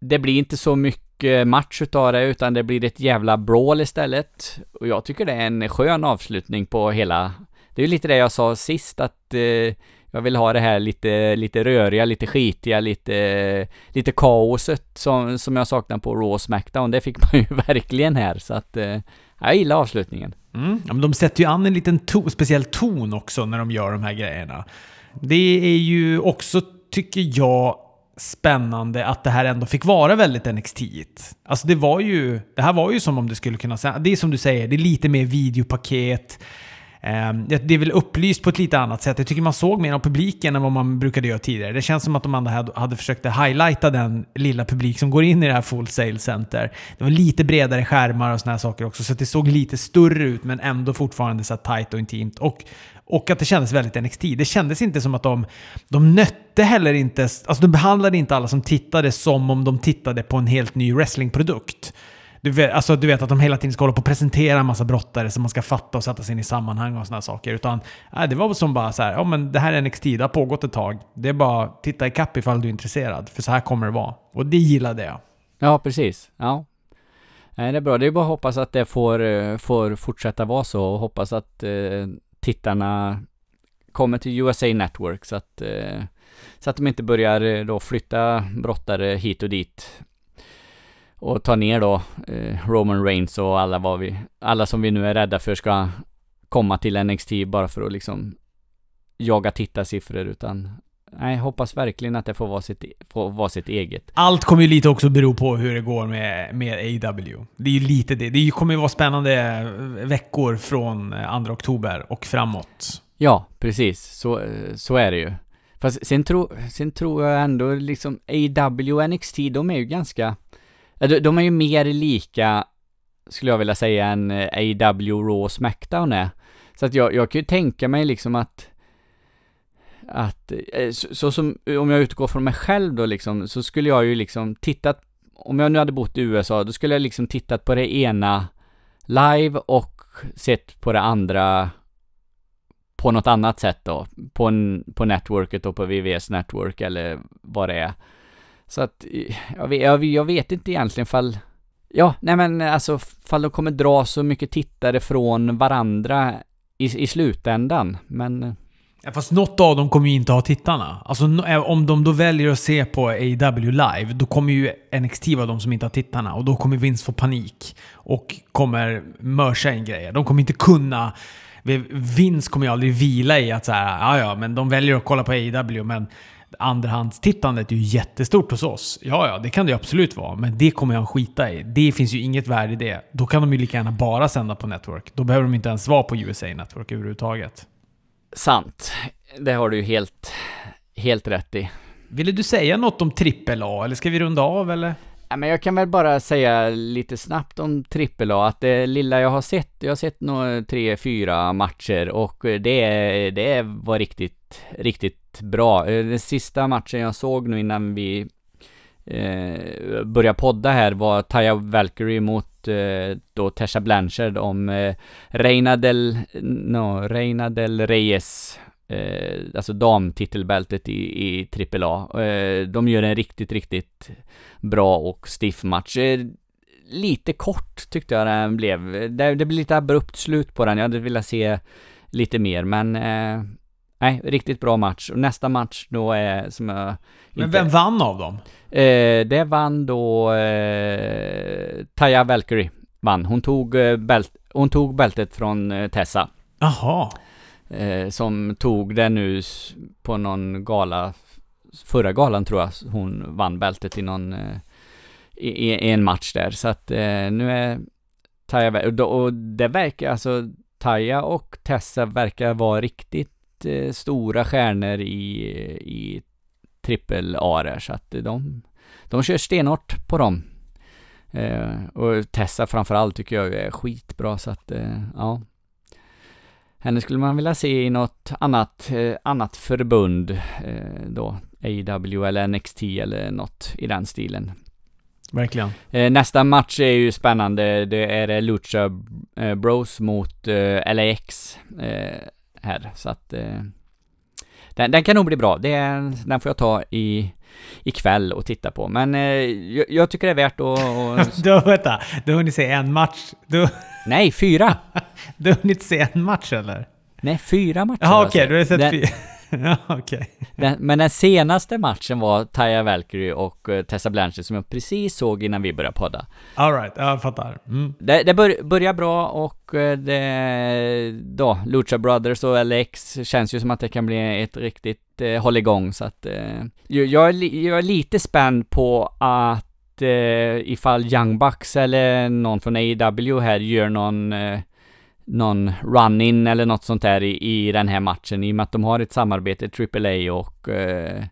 det blir inte så mycket match utav det, utan det blir ett jävla brawl istället. Och jag tycker det är en skön avslutning på hela... Det är ju lite det jag sa sist, att eh, jag vill ha det här lite, lite röriga, lite skitiga, lite, lite kaoset som, som jag saknar på Raw Smackdown. Det fick man ju *laughs* verkligen här, så att eh, jag gillar avslutningen. Mm. Ja, men de sätter ju an en liten to speciell ton också när de gör de här grejerna. Det är ju också, tycker jag, spännande att det här ändå fick vara väldigt nxt -igt. Alltså det var ju, det här var ju som om det skulle kunna det är som du säger, det är lite mer videopaket. Ehm, det är väl upplyst på ett lite annat sätt. Jag tycker man såg mer av publiken än vad man brukade göra tidigare. Det känns som att de andra hade försökt highlighta den lilla publik som går in i det här Full Sail Center. Det var lite bredare skärmar och såna här saker också, så det såg lite större ut men ändå fortfarande så tight och intimt. Och, och att det kändes väldigt NXT. Det kändes inte som att de, de nötte heller inte, alltså de behandlade inte alla som tittade som om de tittade på en helt ny wrestlingprodukt. Du vet, alltså, du vet att de hela tiden ska hålla på och presentera en massa brottare som man ska fatta och sätta sig in i sammanhang och sådana saker. Utan äh, det var som bara så här, ja men det här är NXT, det har pågått ett tag. Det är bara titta ikapp ifall du är intresserad. För så här kommer det vara. Och det gillade jag. Ja, precis. Ja. Nej, det är bra. Det är bara att hoppas att det får, eh, får fortsätta vara så och hoppas att eh, tittarna kommer till USA Network så att, eh, så att de inte börjar eh, då flytta brottare hit och dit och ta ner då eh, Roman Reigns och alla vad vi, alla som vi nu är rädda för ska komma till NXT bara för att liksom jaga tittarsiffror utan nej, hoppas verkligen att det får vara sitt, får vara sitt eget. Allt kommer ju lite också bero på hur det går med, med AW. Det är ju lite det. Det kommer ju vara spännande veckor från 2 oktober och framåt. Ja, precis. Så, så är det ju. Fast sen, tro, sen tror jag ändå liksom AW och NXT, de är ju ganska... De, är ju mer lika, skulle jag vilja säga, än eh, AW Raw Smackdown är. Så att jag, jag kan ju tänka mig liksom att att, eh, så, så, som, om jag utgår från mig själv då liksom, så skulle jag ju liksom tittat, om jag nu hade bott i USA, då skulle jag liksom tittat på det ena live och sett på det andra på något annat sätt då, på, en, på networket och på VVS network eller vad det är. Så att, jag vet, jag, vet inte egentligen fall, ja, nej men alltså, fall de kommer dra så mycket tittare från varandra i, i slutändan, men eh. Ja, fast något av dem kommer ju inte ha tittarna. Alltså eh, om de då väljer att se på AW live, då kommer ju NXT vara de som inte har tittarna. Och då kommer Vince få panik. Och kommer mörsa in grejer. De kommer inte kunna... Vince kommer ju aldrig vila i att säga ja ja, men de väljer att kolla på AW, men andrahandstittandet är ju jättestort hos oss. Ja, ja, det kan det ju absolut vara, men det kommer jag skita i. Det finns ju inget värde i det. Då kan de ju lika gärna bara sända på Network. Då behöver de inte ens vara på USA Network överhuvudtaget. Sant. Det har du ju helt, helt rätt i. Ville du säga något om trippel A, eller ska vi runda av eller? Ja, men jag kan väl bara säga lite snabbt om trippel A, att det lilla jag har sett, jag har sett några tre, fyra matcher och det, det var riktigt, riktigt bra. Eh, den sista matchen jag såg nu innan vi eh, började podda här var Taya Valkyrie mot eh, då Tesha Blanchard om eh, Reina del, no, Reina del Reyes eh, alltså damtitelbältet i, i AAA. Eh, de gör en riktigt, riktigt bra och stiff match. Eh, lite kort tyckte jag den blev. Det, det blev lite abrupt slut på den. Jag hade velat se lite mer, men eh, nej, riktigt bra match. Och nästa match då är som jag... Men vem vann av dem? Eh, det vann då eh, Taya Valkyrie. Vann. Hon tog, eh, bält, hon tog bältet från eh, Tessa. Jaha. Eh, som tog det nu på någon gala, förra galan tror jag hon vann bältet i någon, eh, i, i, en match där. Så att eh, nu är Taja, och, och det verkar alltså, Taja och Tessa verkar vara riktigt eh, stora stjärnor i, i trippel A där, så att de, de kör stenhårt på dem. Eh, och Tessa framförallt tycker jag är skitbra, så att eh, ja. Henne skulle man vilja se i något annat, eh, annat förbund eh, då, AW eller NXT eller något i den stilen. Verkligen. Eh, nästa match är ju spännande. Det är Lucha Bros mot LAX här, så att den, den, kan nog bli bra. Det, den får jag ta i ikväll och titta på. Men eh, jag, jag, tycker det är värt att... *laughs* Och... du, vänta, du har hunnit se en match? Du... Nej, fyra! *laughs* du har hunnit se en match eller? Nej, fyra matcher Jaha, okej, okay, du har sett fyra. *laughs* *laughs* ja. Okay. men den senaste matchen var Taya Valkyrie och uh, Tessa Blanchard som jag precis såg innan vi började podda. Alright, jag fattar. Mm. Det, det bör, börjar bra och uh, det, då, Lucha Brothers och LX känns ju som att det kan bli ett riktigt uh, hålligång så att uh, jag, är jag är lite spänd på att uh, ifall Young Bucks eller någon från AEW här gör någon någon run-in eller något sånt där i, i den här matchen i och med att de har ett samarbete, AAA och, eh,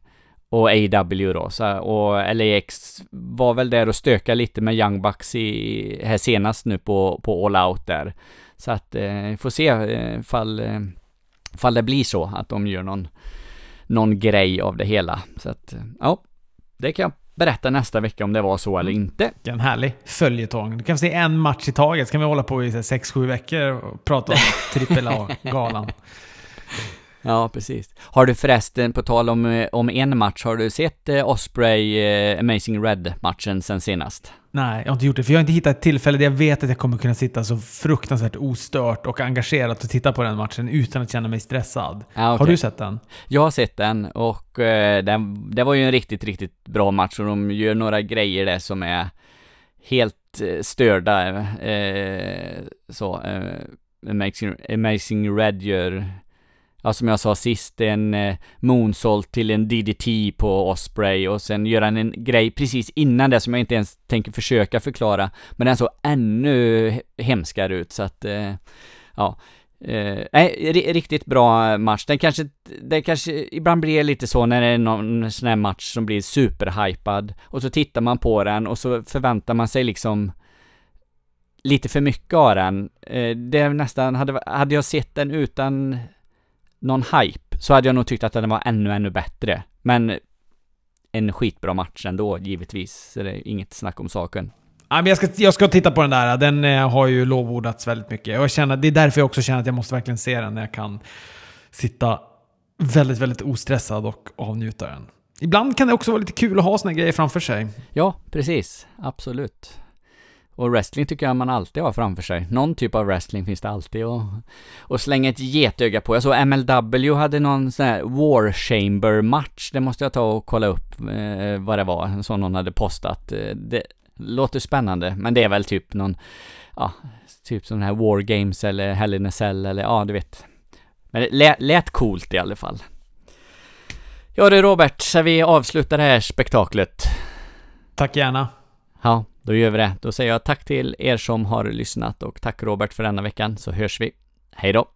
och AW då. Så, och LAX var väl där och stöka lite med Young Bucks i, här senast nu på, på All Out där. Så att eh, får se eh, fall, eh, fall det blir så att de gör någon, någon grej av det hela. Så att, eh, ja, det kan jag berätta nästa vecka om det var så eller mm. inte. En härlig följetong. Du kan se en match i taget, så kan vi hålla på i 6-7 veckor och prata om *laughs* AAA-galan. Ja, precis. Har du förresten, på tal om, eh, om en match, har du sett eh, Osprey eh, Amazing Red-matchen sen senast? Nej, jag har inte gjort det. För jag har inte hittat ett tillfälle där jag vet att jag kommer kunna sitta så fruktansvärt ostört och engagerat och titta på den matchen utan att känna mig stressad. Ah, okay. Har du sett den? Jag har sett den och eh, den, det var ju en riktigt, riktigt bra match och de gör några grejer där som är helt eh, störda. Eh, så, eh, Amazing, Amazing Red gör ja, som jag sa sist, en eh, moonsault till en DDT på Osprey och sen göra en, en grej precis innan det som jag inte ens tänker försöka förklara, men den såg ännu hemskare ut så att, eh, ja. Eh, nej, riktigt bra match. Den kanske, det kanske ibland blir lite så när det är någon sån här match som blir superhypad och så tittar man på den och så förväntar man sig liksom lite för mycket av den. Eh, det nästan, hade, hade jag sett den utan någon hype så hade jag nog tyckt att den var ännu, ännu bättre. Men en skitbra match ändå, givetvis. Så det är inget snack om saken. Jag, ska, jag ska titta på den där. Den eh, har ju lovordats väldigt mycket. Jag känner, det är därför jag också känner att jag måste verkligen se den när jag kan sitta väldigt, väldigt ostressad och avnjuta den. Ibland kan det också vara lite kul att ha såna grejer framför sig. Ja, precis. Absolut. Och wrestling tycker jag man alltid har framför sig. Någon typ av wrestling finns det alltid och, och slänga ett getöga på. Jag såg MLW hade någon sån här War Chamber match. Det måste jag ta och kolla upp eh, vad det var. Som någon hade postat. Eh, det låter spännande, men det är väl typ någon, ja, typ sån här War Games eller Hell in a Cell eller ja, du vet. Men det lät, lät coolt i alla fall. Ja du Robert, ska vi avsluta det här spektaklet? Tack gärna. Ja, då gör vi det. Då säger jag tack till er som har lyssnat och tack Robert för denna veckan, så hörs vi. Hej då!